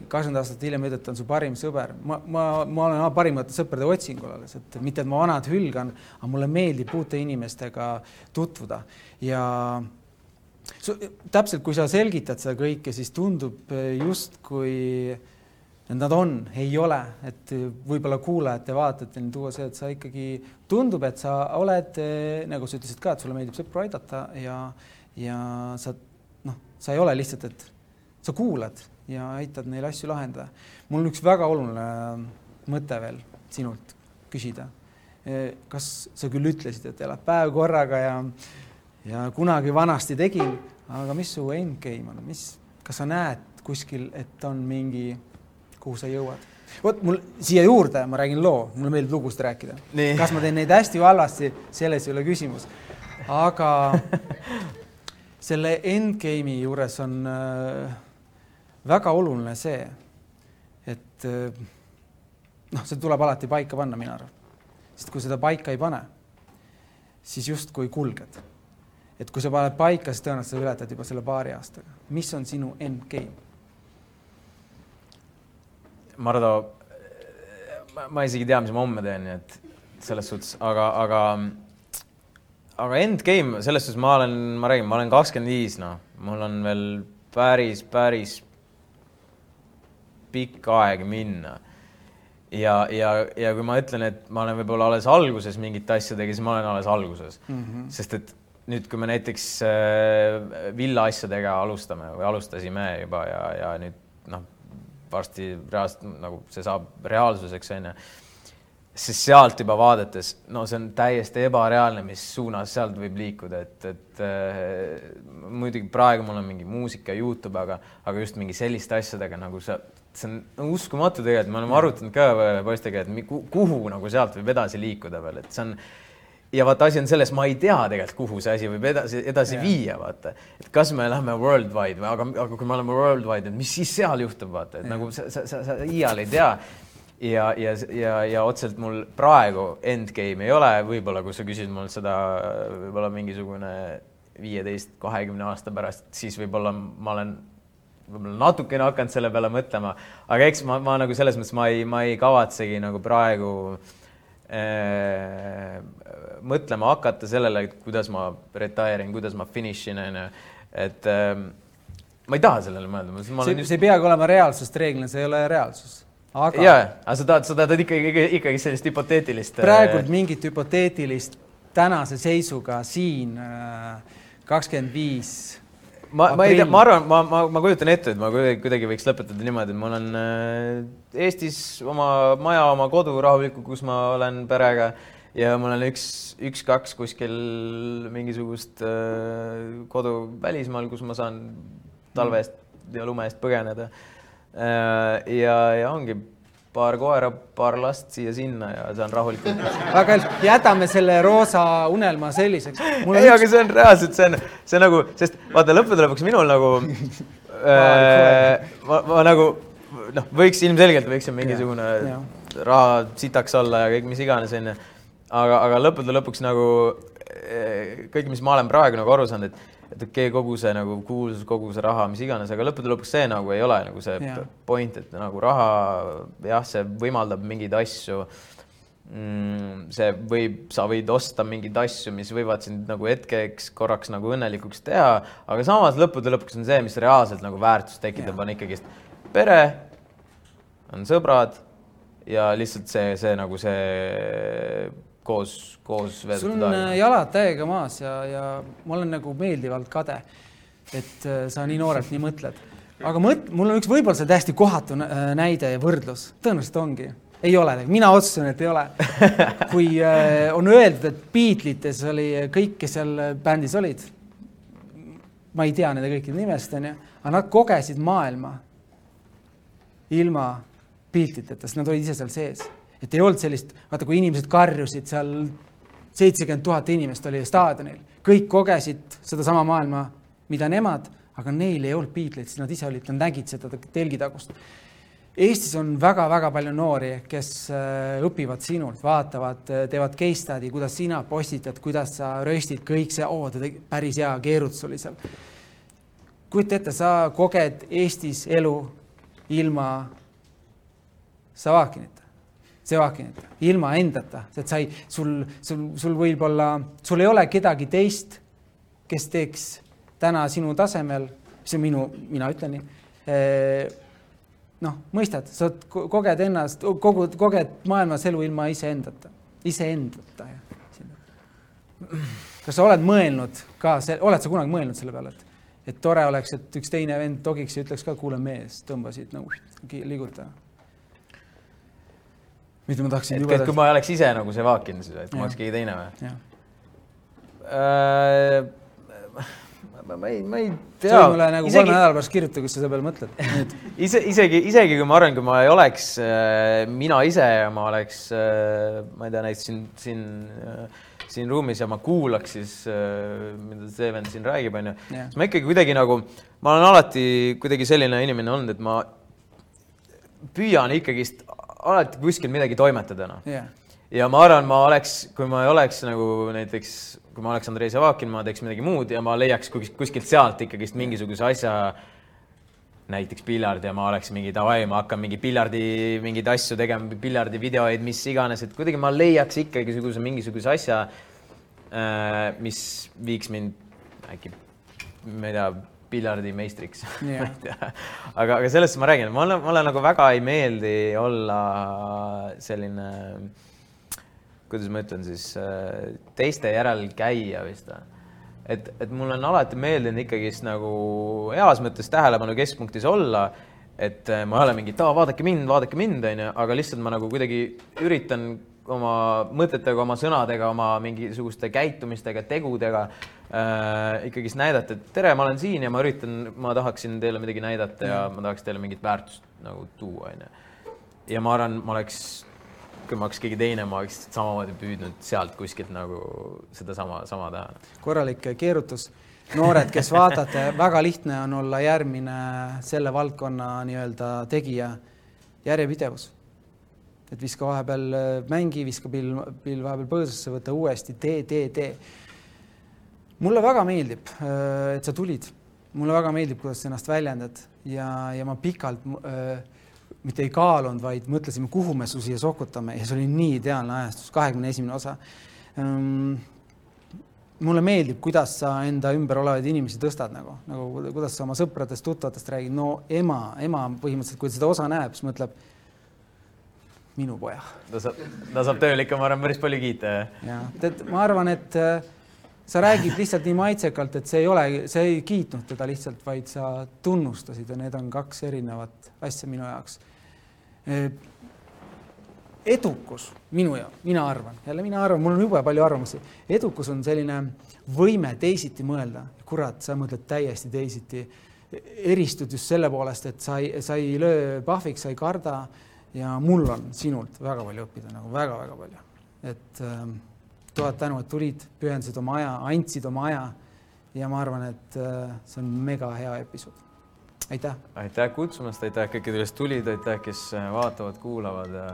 kakskümmend aastat hiljem ütled, ta on su parim sõber. ma, ma, ma olen parimate sõprade otsingul alles, et mitte, et ma vanad hülgan, aga mulle meeldib uute inimestega tutvuda ja su, täpselt, kui sa selgitad seda kõike, siis tundub justkui nad on, ei ole, et võib-olla kuulajate, vaatajateni tuua see, et sa ikkagi tundub, et sa oled nagu sa ütlesid ka, et sulle meeldib sõpru aidata ja ja sa noh, sa ei ole lihtsalt, et sa kuulad ja aitad neil asju lahendada. mul üks väga oluline mõte veel sinult küsida. kas sa küll ütlesid, et elad päev korraga ja, ja kunagi vanasti tegin, aga mis su endgame on, mis, kas sa näed kuskil, et on mingi, kuhu sa jõuad? vot mul siia juurde, ma räägin loo, mulle meeldib lugusid rääkida. kas ma teen neid hästi või halvasti, selles ei ole küsimus. aga [laughs] selle endgame'i juures on äh, väga oluline see, et äh, noh, see tuleb alati paika panna, mina arvan. sest kui seda paika ei pane, siis justkui kulged. et kui sa paned paika, siis tõenäoliselt sa ületad juba selle paari aastaga. mis on sinu endgame? Mardo, ma isegi ei tea, mis ma homme teen, nii et selles suhtes, aga, aga aga endgame, selles suhtes ma olen, ma räägin, ma olen kakskümmend viis, noh, mul on veel päris, päris pikk aeg minna ja, ja, ja kui ma ütlen, et ma olen võib-olla alles alguses mingite asjadega, siis ma olen alles alguses mm. -hmm. sest et nüüd, kui me näiteks äh, villa asjadega alustame või alustasime juba ja, ja nüüd noh, varsti reaalselt nagu see saab reaalsuseks onju siis sealt juba vaadates, no see on täiesti ebareaalne, mis suunas sealt võib liikuda, et, et äh, muidugi praegu mul on mingi muusika, Youtube, aga, aga just mingi selliste asjadega nagu see, see on uskumatu tegelikult, me oleme arutanud ka poistega, et kuhu nagu sealt võib edasi liikuda veel, et see on ja vaata, asi on selles, ma ei tea tegelikult, kuhu see asi võib edasi, edasi yeah. viia, vaata. et kas me lähme worldwide või, aga, aga kui me oleme worldwide, et mis siis seal juhtub, vaata, et yeah. nagu sa, sa, sa, sa iial ei tea ja, ja, ja, ja otseselt mul praegu endgame ei ole, võib-olla kui sa küsid mul seda võib-olla mingisugune viieteist, kahekümne aasta pärast, siis võib-olla ma olen võib-olla natukene hakanud selle peale mõtlema, aga eks ma, ma nagu selles mõttes ma ei, ma ei kavatsegi nagu praegu äh, mõtlema hakata sellele, et kuidas ma retire in, kuidas ma finish in, onju, et äh, ma ei taha sellele mõelda. see, just... see ei peagi olema reaalsus, reeglina see ei ole reaalsus aga. ja, aga sa tahad, sa tahad ikkagi, ikkagi sellist hüpoteetilist. praegult äh, mingit hüpoteetilist tänase seisuga siin äh, kakskümmend viis. ma, ma ei tea, ma arvan, ma, ma, ma kujutan ette, et ma kuidagi, kuidagi võiks lõpetada niimoodi, et ma olen äh, Eestis oma maja, oma kodu rahulikult, kus ma olen perega ja mul on üks, üks-kaks kuskil mingisugust kodu välismaal, kus ma saan talve eest ja lume eest põgeneda ja, ja ongi paar koera, paar last siia-sinna ja saan rahulikult. hea, jätame selle roosa unelma selliseks. ei üks..., aga see on reaalselt, see on, see on nagu, sest vaata lõppude lõpuks minul nagu [laughs] äh, ma, ma nagu noh, võiks ilmselgelt võiks ju mingisugune ja, ja. raha sitaks olla ja kõik mis iganes onju. aga, aga lõppude lõpuks nagu äh, kõik, mis ma olen praegu nagu aru saanud, et et okei okay,, kogu see nagu kuulsus, kogu see raha, mis iganes, aga lõppude lõpuks see nagu ei ole nagu see yeah. point, et nagu raha jah, see võimaldab mingeid asju mm,. see võib, sa võid osta mingeid asju, mis võivad sind nagu hetkeks korraks nagu õnnelikuks teha, aga samas lõppude lõpuks on see, mis reaalselt nagu väärtust tekitab yeah., on ikkagist pere, on sõbrad ja lihtsalt see, see nagu see koos, koos sul on. Äh, jalad täiega maas ja, ja ma olen nagu meeldivalt kade, et äh, sa nii noorelt nii mõtled. aga mõt-, mul on üks võib-olla see täiesti kohatu äh, näide ja võrdlus, tõenäoliselt ongi ei ole, mina otsustasin, et ei ole. [laughs] kui äh, on öeldud, et Beatletes oli kõik, kes seal bändis olid, ma ei tea nende kõikide nimesid, onju, aga nad kogesid maailma ilma Beatleteta, sest nad olid ise seal sees et ei olnud sellist, vaata, kui inimesed karjusid seal, seitsekümmend tuhat inimest oli staadionil, kõik kogesid sedasama maailma, mida nemad, aga neil ei olnud Beatleid, sest nad ise olid, nad nägid seda telgitagust. Eestis on väga-väga palju noori, kes äh, õpivad sinult, vaatavad, teevad case study, kuidas sina postitad, kuidas sa röstid, kõik see, oo, ta tegi päris hea keerutus oli seal. kujuta ette, sa koged Eestis elu ilma Savakinita Sevakinit, ilma endata, et sa ei, sul, sul, sul võib-olla, sul ei ole kedagi teist, kes teeks täna sinu tasemel, see on minu, mina ütlen nii. Eh, noh, mõistad, sa koged ennast, kogu, koged maailmas elu ilma iseendata, iseendata. kas sa oled mõelnud ka, oled sa kunagi mõelnud selle peale, et, et tore oleks, et üks teine vend togiks ja ütleks ka, kuule mees, tõmba siit nagu liiguta mida ma tahtsin et, kui ma oleks ise nagu see vaakin, et ma oleks keegi teine või? Äh, ma, ma ei, ma ei tea. sa võid mulle nagu isegi... kolme nädala pärast kirjutada, kus sa selle peale mõtled. [laughs] ise, isegi, isegi kui ma arvan, kui ma ei oleks äh, mina ise ja ma oleks äh,, ma ei tea, näiteks siin, siin äh, siin ruumis ja ma kuulaks siis äh,, mida Steven siin räägib, onju, siis ma ikkagi kuidagi nagu, ma olen alati kuidagi selline inimene olnud, et ma püüan ikkagist alati kuskil midagi toimetada, noh. Yeah.. ja ma arvan, ma oleks, kui ma ei oleks nagu näiteks, kui ma oleks Andrei Savakin, ma teeks midagi muud ja ma leiaks kuskilt sealt ikkagist mingisuguse asja, näiteks piljard ja ma oleks mingi davai, ma hakkan mingi piljardi mingeid asju tegema, piljardivideoid, mis iganes, et kuidagi ma leiaks ikkagi niisuguse mingisuguse asja, äh, mis viiks mind äkki, ma ei tea, piljardimeistriks [laughs] Jah. aga, aga sellest ma räägin, mulle, mulle nagu väga ei meeldi olla selline, kuidas ma ütlen siis, teiste järel käia vist või? Et, et mulle on alati meeldinud ikkagist nagu heas mõttes tähelepanu keskpunktis olla, et ma ei ole mingi, et aa, vaadake mind, vaadake mind, onju, aga lihtsalt ma nagu kuidagi üritan oma mõtetega, oma sõnadega, oma mingisuguste käitumistega, tegudega äh, ikkagist näidata, et tere, ma olen siin ja ma üritan, ma tahaksin teile midagi näidata ja ma tahaks teile mingit väärtust nagu tuua, onju. ja ma arvan, ma oleks, kui ma oleks keegi teine, ma oleks samamoodi püüdnud sealt kuskilt nagu sedasama, sama teha. korralik keerutus. noored, kes vaatate, [laughs] väga lihtne on olla järgmine selle valdkonna nii-öelda tegija. järjepidevus et viska vahepeal äh, mängi, viska pill, pill vahepeal põõsasse, võta uuesti, tee, tee, tee. mulle väga meeldib, äh, et sa tulid, mulle väga meeldib, kuidas sa ennast väljendad. Ja, ja ma pikalt äh, mitte ei kaalunud, vaid mõtlesime, kuhu me su siia sokutame. Ja see oli nii ideaalne ajastus, kahekümne esimene osa. Ähm, mulle meeldib, kuidas sa enda ümber olevaid inimesi tõstad nagu, nagu kuidas sa oma sõpradest, tuttavatest räägid, no ema, ema põhimõtteliselt, kui seda osa näeb, siis mõtleb minu poja. ta saab, ta saab tööl ikka, ma arvan, päris palju kiita. ja, tead, ma arvan, et äh, sa räägid lihtsalt nii maitsekalt, et see ei ole, sa ei kiitnud teda lihtsalt, vaid sa tunnustasid ja need on kaks erinevat asja minu jaoks. Äh, edukus minu jaoks, mina arvan, jälle mina arvan, mul on jube palju arvamusi. edukus on selline võime teisiti mõelda. kurat, sa mõtled täiesti teisiti. eristud just selle poolest, et sa ei, sa ei löö pahviks, sa ei karda ja mul on sinult väga palju õppida, nagu väga-väga palju. et äh, tuhat tänu, et tulid, pühendasid oma aja, andsid oma aja. ja ma arvan, et äh, see on mega hea episood. aitäh. aitäh kutsumast, aitäh kõikidele, kes tulid, aitäh, kes äh, vaatavad, kuulavad ja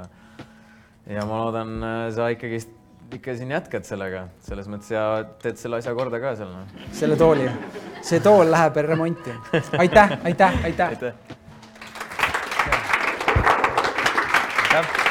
ja ma loodan, äh, sa ikkagist ikka siin jätkad sellega, selles mõttes ja teed selle asja korda ka seal no.. selle tooli, see tool läheb remonti. aitäh, aitäh, aitäh, aitäh.. aitäh. Ja.